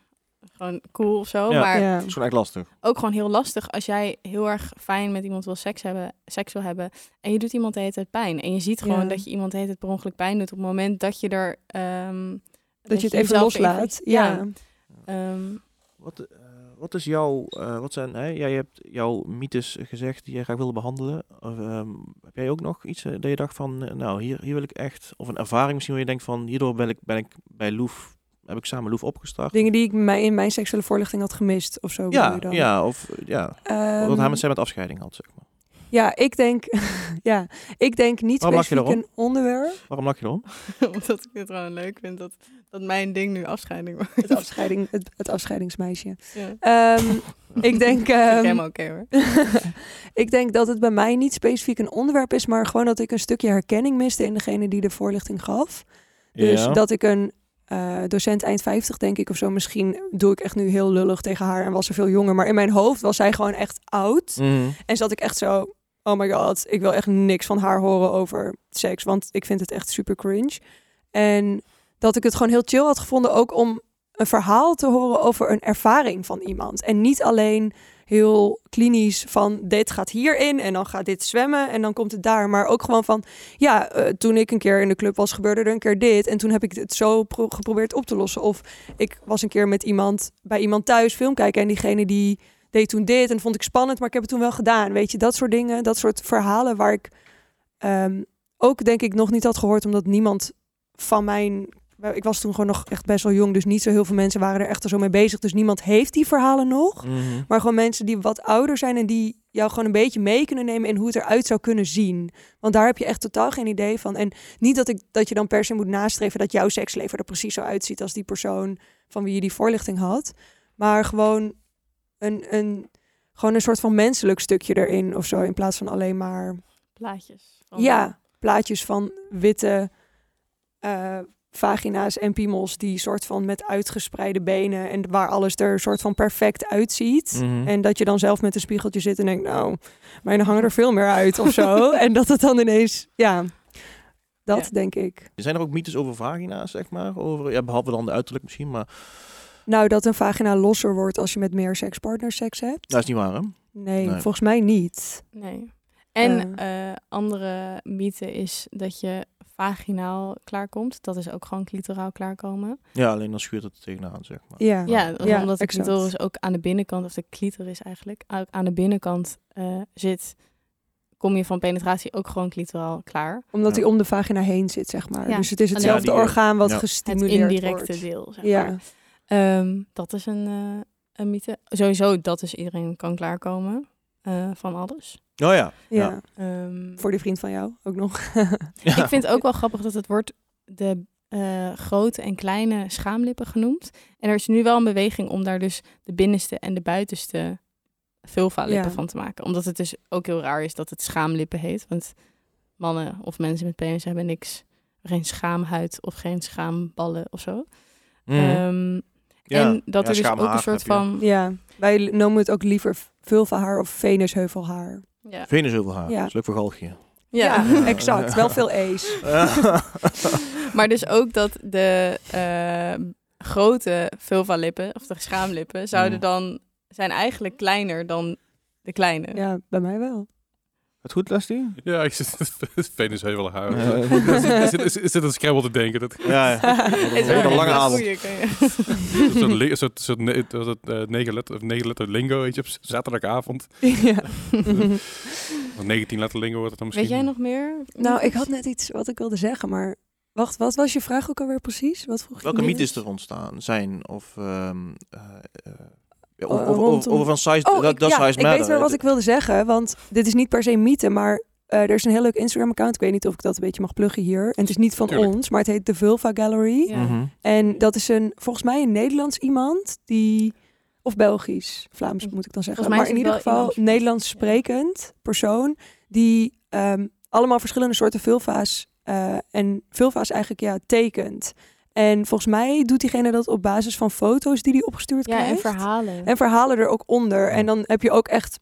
gewoon cool of zo. Ja. Maar Ja. Dat is gewoon echt lastig. ook gewoon heel lastig als jij heel erg fijn met iemand wil seks hebben, seks wil hebben en je doet iemand de hele tijd pijn. En je ziet gewoon Ja. dat je iemand de hele tijd per ongeluk pijn doet op het moment dat je er... ehm, Dat je het even loslaat. even- ja. ehm, Wat, eh, wat is jouw, eh, wat zijn, hè? jij hebt jouw mythes gezegd die jij graag wilde behandelen. Of, ehm, heb jij ook nog iets eh, dat je dacht van, eh, nou hier, hier wil ik echt, of een ervaring misschien waar je denkt van, hierdoor ben ik, ben ik bij Loef, heb ik samen Loef opgestart. Dingen die ik mij in mijn seksuele voorlichting had gemist of zo. ja, je dan? ja, of ja, Ehm, wat hij met zijn met afscheiding had, zeg maar. Ja, ik denk, [laughs] ja, ik denk niet Waarom lach je specifiek een onderwerp. Waarom lach je erom? [laughs] omdat ik het gewoon leuk vind dat, dat mijn ding nu afscheiding wordt. Het, afscheiding, het, het afscheidingsmeisje. Ja. Ehm, ik denk... [laughs] Ehm, helemaal oké hoor. ik denk dat het bij mij niet specifiek een onderwerp is, maar gewoon dat ik een stukje herkenning miste in degene die de voorlichting gaf. Dus ja. dat ik een eh, docent eind 50, denk ik, of zo. Misschien doe ik echt nu heel lullig tegen haar en was ze veel jonger. Maar in mijn hoofd was zij gewoon echt oud. Mhm. En zat ik echt zo, oh my god, ik wil echt niks van haar horen over seks. Want ik vind het echt super cringe. En dat ik het gewoon heel chill had gevonden ook om een verhaal te horen over een ervaring van iemand. En niet alleen heel klinisch van dit gaat hierin en dan gaat dit zwemmen en dan komt het daar. Maar ook gewoon van, ja, eh, toen ik een keer in de club was, gebeurde er een keer dit. En toen heb ik het zo pro- geprobeerd op te lossen. Of ik was een keer met iemand bij iemand thuis film kijken en diegene die deed toen dit en vond ik spannend, maar ik heb het toen wel gedaan. Weet je, dat soort dingen, dat soort verhalen waar ik ehm, ook denk ik nog niet had gehoord, omdat niemand van mijn. Ik was toen gewoon nog echt best wel jong, dus niet zo heel veel mensen waren er echt zo mee bezig. Dus niemand heeft die verhalen nog. Mhm. Maar gewoon mensen die wat ouder zijn en die jou gewoon een beetje mee kunnen nemen in hoe het eruit zou kunnen zien. Want daar heb je echt totaal geen idee van. En niet dat, ik, dat je dan per se moet nastreven dat jouw seksleven er precies zo uitziet als die persoon van wie je die voorlichting had. Maar gewoon een, een, gewoon een soort van menselijk stukje erin of zo. In plaats van alleen maar Plaatjes. van- ja, plaatjes van witte eh, vagina's en piemels die soort van met uitgespreide benen en waar alles er soort van perfect uitziet. Mhm. En dat je dan zelf met een spiegeltje zit en denkt, nou, mijn hangen er veel meer uit of zo. [laughs] en dat het dan ineens, ja, dat Ja. denk ik. Zijn er ook mythes over vagina's, zeg maar? Over, ja, behalve dan de uiterlijk misschien, maar Nou, dat een vagina losser wordt als je met meer sekspartners seks hebt. dat is niet waar, hè? Nee, Nee. volgens mij niet. Nee. En eh, andere mythe is dat je vaginaal klaarkomt. Dat is ook gewoon clitoraal klaarkomen. Ja, alleen dan schuurt het er tegenaan, zeg maar. Ja, Ja, ja, omdat de exact. clitoris ook aan de binnenkant, of de clitoris eigenlijk, ook aan de binnenkant eh, zit, kom je van penetratie ook gewoon clitoraal klaar. Omdat Ja. hij om de vagina heen zit, zeg maar. Ja. Dus het is Ja, hetzelfde die, eh, orgaan wat ja. Het gestimuleerd indirecte wordt. deel, zeg Ja. maar. Ehm, dat is een, eh, een mythe. Sowieso, dat is iedereen kan klaarkomen eh, van alles. Oh ja. Ja. Ehm, Voor die vriend van jou ook nog. [laughs] Ja. Ik vind het ook wel grappig dat het wordt de eh, grote en kleine schaamlippen genoemd. En er is nu wel een beweging om daar dus de binnenste en de buitenste vulva-lippen Ja. van te maken. Omdat het dus ook heel raar is dat het schaamlippen heet. Want mannen of mensen met penis hebben niks. Geen schaamhuid of geen schaamballen of zo. Mhm. Ehm, Ja. En dat Ja, er dus ook een soort van... ja, wij noemen het ook liever vulvahaar of venusheuvelhaar. Ja, Venus heel veel haar. Ja. Dat is leuk voor galgje. ja. Ja. exact. Wel veel E's. [laughs] [laughs] maar dus ook dat de eh, grote vulva-lippen, of de schaamlippen, zouden Mm. dan zijn eigenlijk kleiner dan de kleine. Ja, bij mij wel. Het goed, Leslie? Ja, ik zit [laughs] Venus heel haar. Ik zit- zit aan Scrabble te denken. Dat Ja. Het [laughs] is Een lange een avond. een soort, een het, eh, negen, letter, of negen letter lingo, weet je, op zaterdagavond. [laughs] ja. Of 19 letter lingo wordt het dan misschien. Weet jij nog meer? nou, ik had net iets wat ik wilde zeggen, maar... Wacht, wat was je vraag ook alweer precies? Wat vroeg je Welke mythes er ontstaan zijn? Of, ehm eh, eh, over, over, over, rondom- over van size, Oh, dat, ik, dat ja, size ik matter. weet wel wat ik wilde zeggen, want dit is niet per se mythe, maar eh, er is een heel leuk Instagram-account. Ik weet niet of ik dat een beetje mag pluggen hier. En het is niet van Tuurlijk. ons, maar het heet de Vulva Gallery. Ja. Mhm. En dat is een, volgens mij een Nederlands iemand die, of Belgisch, Vlaams moet ik dan zeggen. Volgens mij Maar in ieder geval iemand Nederlands sprekend persoon die ehm, allemaal verschillende soorten vulva's eh, en vulva's eigenlijk ja tekent. En volgens mij doet diegene dat op basis van foto's die hij opgestuurd Ja, en krijgt. verhalen. En verhalen er ook onder. En dan heb je ook echt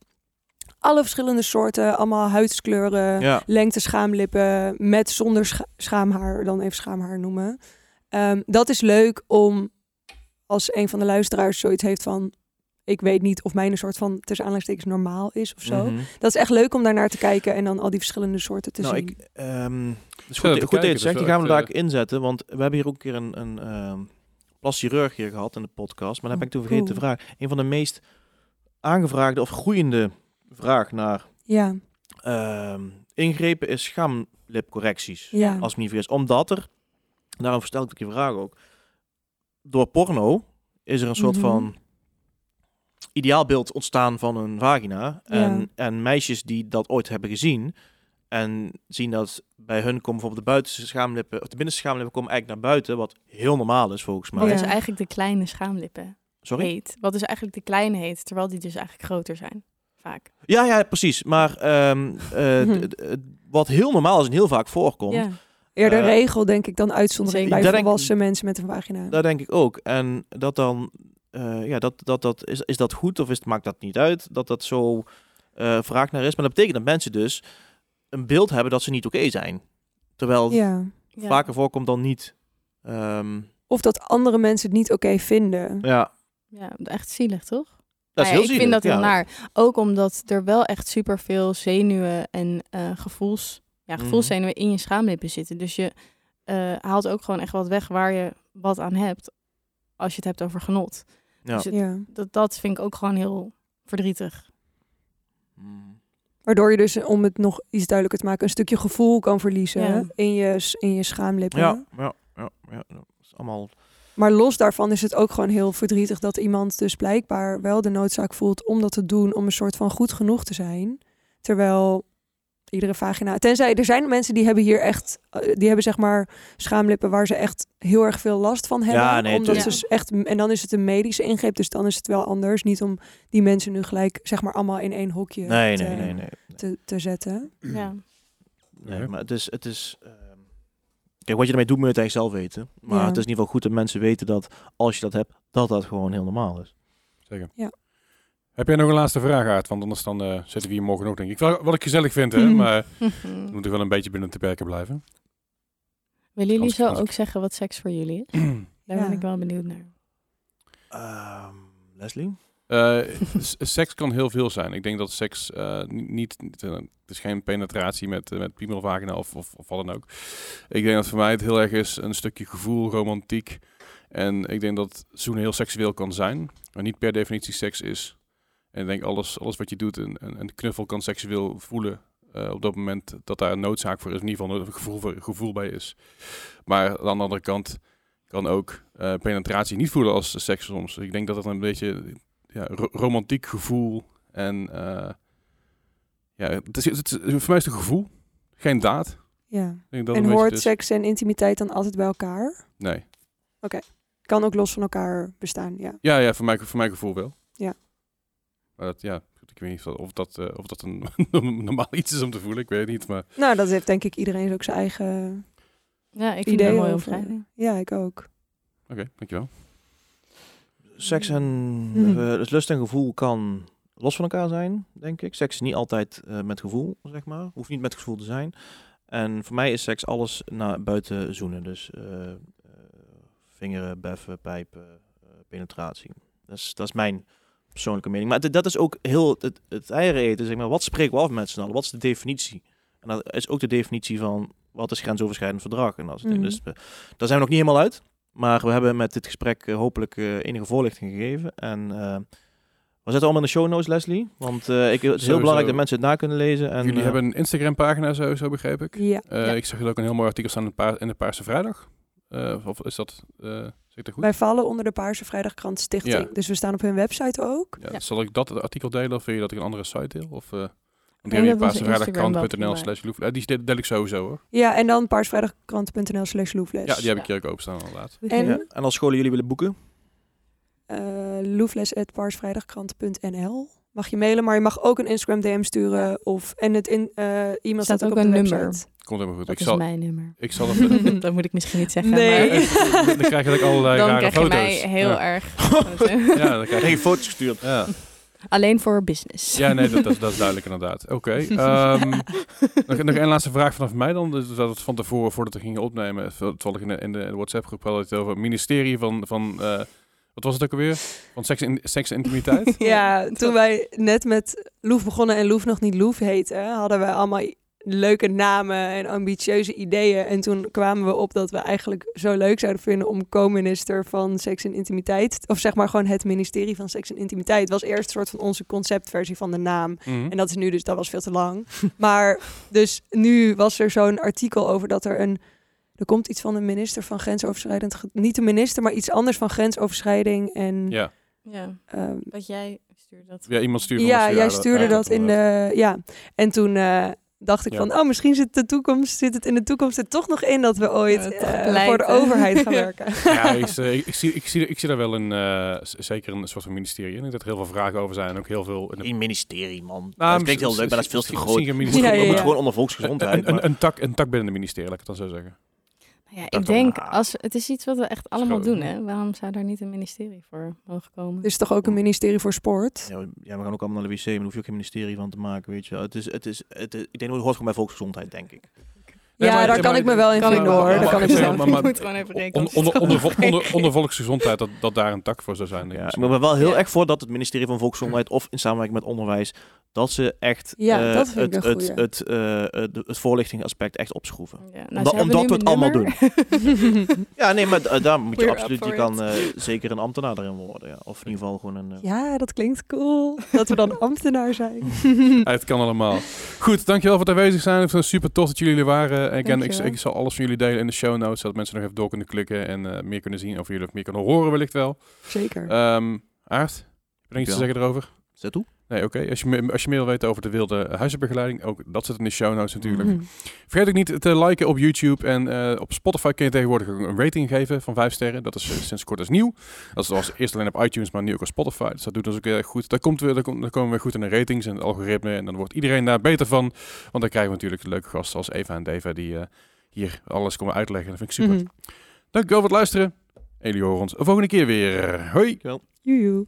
alle verschillende soorten, allemaal huidskleuren, Ja. lengte schaamlippen, met zonder scha- schaamhaar, dan even schaamhaar noemen. Ehm, dat is leuk om als een van de luisteraars zoiets heeft van, ik weet niet of mijn een soort van tussen aanleidingstekens normaal is of zo. Mhm. Dat is echt leuk om daarnaar te kijken en dan al die verschillende soorten te Nou, zien. ik, ehm het is Ja, goed, goed dat je het zegt. Die gaan we daar inzetten. Want we hebben hier ook een keer een, een ehm plaschirurg hier gehad in de podcast. Maar dan heb ik toen vergeten te vragen. Een van de meest aangevraagde of groeiende vraag naar Ja, ehm, ingrepen is schaamlipcorrecties. ja. Als ik me niet vergis. Omdat er, daarom stel ik die vraag ook. Door porno is er een soort Mhm. van ideaalbeeld ontstaan van een vagina. En, Ja. en meisjes die dat ooit hebben gezien en zien dat bij hun komen bijvoorbeeld de buitenste schaamlippen, of de binnenste schaamlippen komen eigenlijk naar buiten, wat heel normaal is volgens mij. Wat Ja. is eigenlijk de kleine schaamlippen Sorry? heet. Wat is eigenlijk de kleine heet, terwijl die dus eigenlijk groter zijn. Vaak. Ja, ja, precies. Maar ehm, eh, [laughs] wat heel normaal is en heel vaak voorkomt, Ja. Eerder Eh, regel denk ik dan uitzondering bij volwassen mensen met een vagina. Daar denk ik ook. En dat dan, eh, ja, dat, dat, dat, is, is dat goed of is, maakt dat niet uit dat dat zo eh vraag naar is? Maar dat betekent dat mensen dus een beeld hebben dat ze niet oké zijn. Terwijl Ja. Ja. vaker voorkomt dan niet. Ehm, Of dat andere mensen het niet oké vinden. ja, Ja, echt zielig, toch? Dat is heel ja, ik vind dat zielig, heel ja. naar. Ook omdat er wel echt superveel zenuwen en eh, gevoels, ja, Mhm. gevoelszenuwen in je schaamlippen zitten. Dus je eh, haalt ook gewoon echt wat weg waar je wat aan hebt als je het hebt over genot. Ja. Dus het- Ja. Dat, dat vind ik ook gewoon heel verdrietig. Mm. Waardoor je dus, om het nog iets duidelijker te maken, een stukje gevoel kan verliezen Ja. in, je, in je schaamlippen. Ja, ja, ja, ja, dat is allemaal... Maar los daarvan is het ook gewoon heel verdrietig dat iemand dus blijkbaar wel de noodzaak voelt om dat te doen, om een soort van goed genoeg te zijn. Terwijl iedere vagina. Tenzij er zijn mensen die hebben hier echt, eh, die hebben zeg maar schaamlippen waar ze echt heel erg veel last van hebben. Ja, nee, omdat ze echt, en dan is het een medische ingreep, dus dan is het wel anders. Niet om die mensen nu gelijk zeg maar allemaal in één hokje Nee, te, nee, nee, nee. Te, te zetten. Ja. Nee, maar het is... Het is ehm, Kijk, wat je ermee doet, moet je het eigenlijk zelf weten. Maar Ja. het is in ieder geval goed dat mensen weten dat als je dat hebt, dat dat gewoon heel normaal is. Zeker. Ja. Heb jij nog een laatste vraag, Aard? Want anders dan eh, zetten we hier morgen ook, denk ik. Wel- Wat ik gezellig vind, hè? [laughs] Maar [laughs] we moeten wel een beetje binnen te perken blijven. Willen jullie zo ook zeggen wat seks voor jullie is? [clears throat] Daar Ja. ben ik wel benieuwd naar. Ehm, Leslie? Eh, [laughs] seks kan heel veel zijn. Ik denk dat seks eh, niet, het is geen penetratie met, met piemel, vagina of, of, of wat dan ook. Ik denk dat voor mij het heel erg is een stukje gevoel, romantiek. En ik denk dat zoenen heel seksueel kan zijn, maar niet per definitie seks is. En ik denk alles, alles wat je doet, een, knuffel kan seksueel voelen eh, op dat moment dat daar een noodzaak voor is, in ieder geval een gevoel, voor, gevoel bij is. Maar aan de andere kant kan ook eh, penetratie niet voelen als seks soms. Ik denk dat het een beetje ja, ro- romantiek gevoel en eh, ja, het is, het is, voor mij is het een gevoel, geen daad. Ja. Ik denk dat En hoort seks en intimiteit dan altijd bij elkaar? Nee. Kan ook los van elkaar bestaan, ja. Ja, ja, voor mij, voor mijn gevoel wel. Ja. Maar dat, ja, goed, ik weet niet of dat, of dat, eh, of dat een [laughs] normaal iets is om te voelen. Ik weet het niet, maar Nou, dat heeft denk ik iedereen ook zijn eigen Ja, ik vind idee een mooie over. omschrijving. Ja, ik ook. oké, dankjewel. Seks en Mhm. eh, dus lust en gevoel kan los van elkaar zijn, denk ik. Seks is niet altijd eh, met gevoel, zeg maar. Hoeft niet met gevoel te zijn. En voor mij is seks alles naar buiten zoenen. Dus eh, eh, vingeren, beffen, pijpen, penetratie. Dat is, dat is mijn persoonlijke mening. Maar dit- dat is ook heel het, het eieren eten. Zeg maar, wat spreken we af met z'n allen? Wat is de definitie? En dat is ook de definitie van wat is grensoverschrijdend verdrag. En dat. Mhm. Dus we- daar zijn we nog niet helemaal uit. Maar we hebben met dit gesprek eh, hopelijk eh, enige voorlichting gegeven. En eh we zetten allemaal in de show notes, Leslie. Want eh, ik, het is heel belangrijk dat mensen het na kunnen lezen. En, Jullie eh, hebben een Instagram pagina, zo, zo begreep ik. Ja. Eh, Ja. Ik zag jullie ook een heel mooi artikel staan in de, Paar- in de Paarse Vrijdag. Eh, of is dat, eh zeg ik dat goed? Wij vallen onder de Paarse Vrijdagkrant Stichting. Ja. Dus we staan op hun website ook. Ja, Ja. Zal ik dat artikel delen of wil je dat ik een andere site deel? Of, eh onze paarsevrijdagkrant.nl Instagram wel slash loef- eh, Die deel deel ik sowieso hoor. Ja, en dan paarsvrijdagkrant.nl slash loefles. Ja, die heb ik Ja. hier ook openstaan inderdaad. En- ja. en als scholen jullie willen boeken, Eh loefles.paarsvrijdagkrant.nl Mag je mailen, maar je mag ook een Instagram DM sturen. Of, en het in, eh e-mail staat, Staat ook ook op de een website. nummer. Komt helemaal goed. Dat ik is zal, mijn nummer. ik zal even, [laughs] dat moet ik misschien niet zeggen. Nee. Maar [laughs] dan krijg je ook allerlei dan rare krijg je foto's. mij heel ja. erg. [laughs] Ja, dan krijg je foto's gestuurd. Ja. Alleen voor business. ja, nee, dat, dat, is- dat is duidelijk inderdaad. Oké. ehm, nog, nog één laatste vraag vanaf mij dan. Dus dat het van tevoren, voordat we gingen opnemen, toevallig in de, in de WhatsApp-groep hadden het over het ministerie van, van eh, wat was het ook alweer? Van seks en, seks en intimiteit? [laughs] Ja, toen wij net met Loef begonnen en Loef nog niet Loef heette, hadden we allemaal leuke namen en ambitieuze ideeën. En toen kwamen we op dat we eigenlijk zo leuk zouden vinden om co-minister van Seks en Intimiteit, of zeg maar gewoon het ministerie van Seks en Intimiteit, was eerst een soort van onze conceptversie van de naam. Mhm. En dat is nu dus, dat was veel te lang. [laughs] maar dus nu was er zo'n artikel over dat er een, er komt iets van een minister van grensoverschrijdend, niet een minister, maar iets anders van grensoverschrijding en Ja. Ja, ehm, dat jij stuurde dat. ja, iemand stuurde ja, jij stuurde ja, dat in de. Ja, en toen eh, dacht ik Ja. van, oh, misschien zit, de toekomst, zit het in de toekomst er toch nog in dat we ooit Ja, eh, voor de overheid gaan [laughs] werken. Ja, ik, eh, ik, ik zie, ik, zie, ik zie daar wel een, eh, zeker een soort van ministerie in. Ik denk dat er heel veel vragen over zijn en ook heel veel... In de, Een ministerie, man. Nou, dat klinkt heel leuk, maar dat is veel te groot. Het. Ja, ja, moet gewoon onder volksgezondheid. een, een, een, tak, een tak binnen het ministerie, laat ik het dan zo zeggen. Ja, ik denk, als, het is iets wat we echt allemaal doen, hè? Waarom zou daar niet een ministerie voor mogen komen? Er is toch ook een ministerie voor sport? Ja, we- ja, we gaan ook allemaal naar de wc, maar daar hoef je ook geen ministerie van te maken, weet je. wel. Het is, het is, het is, ik denk dat het hoort gewoon bij volksgezondheid, denk ik. Nee, ja, maar- daar maar- kan ik me wel in vinden hoor. Daar kan ik me wel maar- in maar- ik moet gewoon even rekenen. Onder, onder, onder, onder, onder volksgezondheid, dat, dat daar een tak voor zou zijn. denk Ja, ik. ben er wel heel Ja. erg voor dat het ministerie van Volksgezondheid of in samenwerking met onderwijs, dat ze echt Ja, eh, dat vind ik het, het, eh, het, het voorlichtingaspect echt opschroeven. Ja, nou, Omdat- we het allemaal nummer. [laughs] Ja, nee, maar daar moet je We're absoluut, je kan eh, zeker een ambtenaar erin worden. Ja. Of in ieder geval gewoon een... Ja, dat klinkt cool. Dat we dan [laughs] ambtenaar zijn. Ja, het kan allemaal. Goed, dankjewel voor het aanwezig zijn. Ik het super tof dat jullie er waren. Again, ik, ik zal alles van jullie delen in de show notes, zodat mensen nog even door kunnen klikken en eh, meer kunnen zien over jullie of meer kunnen horen wellicht wel. Zeker. Ehm Aart, heb je nog iets te zeggen erover? Dat toe? Nee, oké. Als, je, als je meer wil weten over de wilde huizenbegeleiding, ook dat zit in de show notes natuurlijk. Mhm. Vergeet ook niet te liken op YouTube en eh, op Spotify kun je tegenwoordig ook een rating geven van 5 sterren. Dat is eh, sinds kort is nieuw. Dat was eerst alleen op iTunes, maar nu ook op Spotify. Dus dat doet ons ook heel erg goed. Daar, komt weer, daar, komen we goed in de ratings en het algoritme. En dan wordt iedereen daar beter van. Want dan krijgen we natuurlijk leuke gasten als Eva en Deva die eh, hier alles komen uitleggen. Dat vind ik super. Mhm. Dankjewel voor het luisteren. En jullie horen ons de volgende keer weer. Hoi! Joejoe.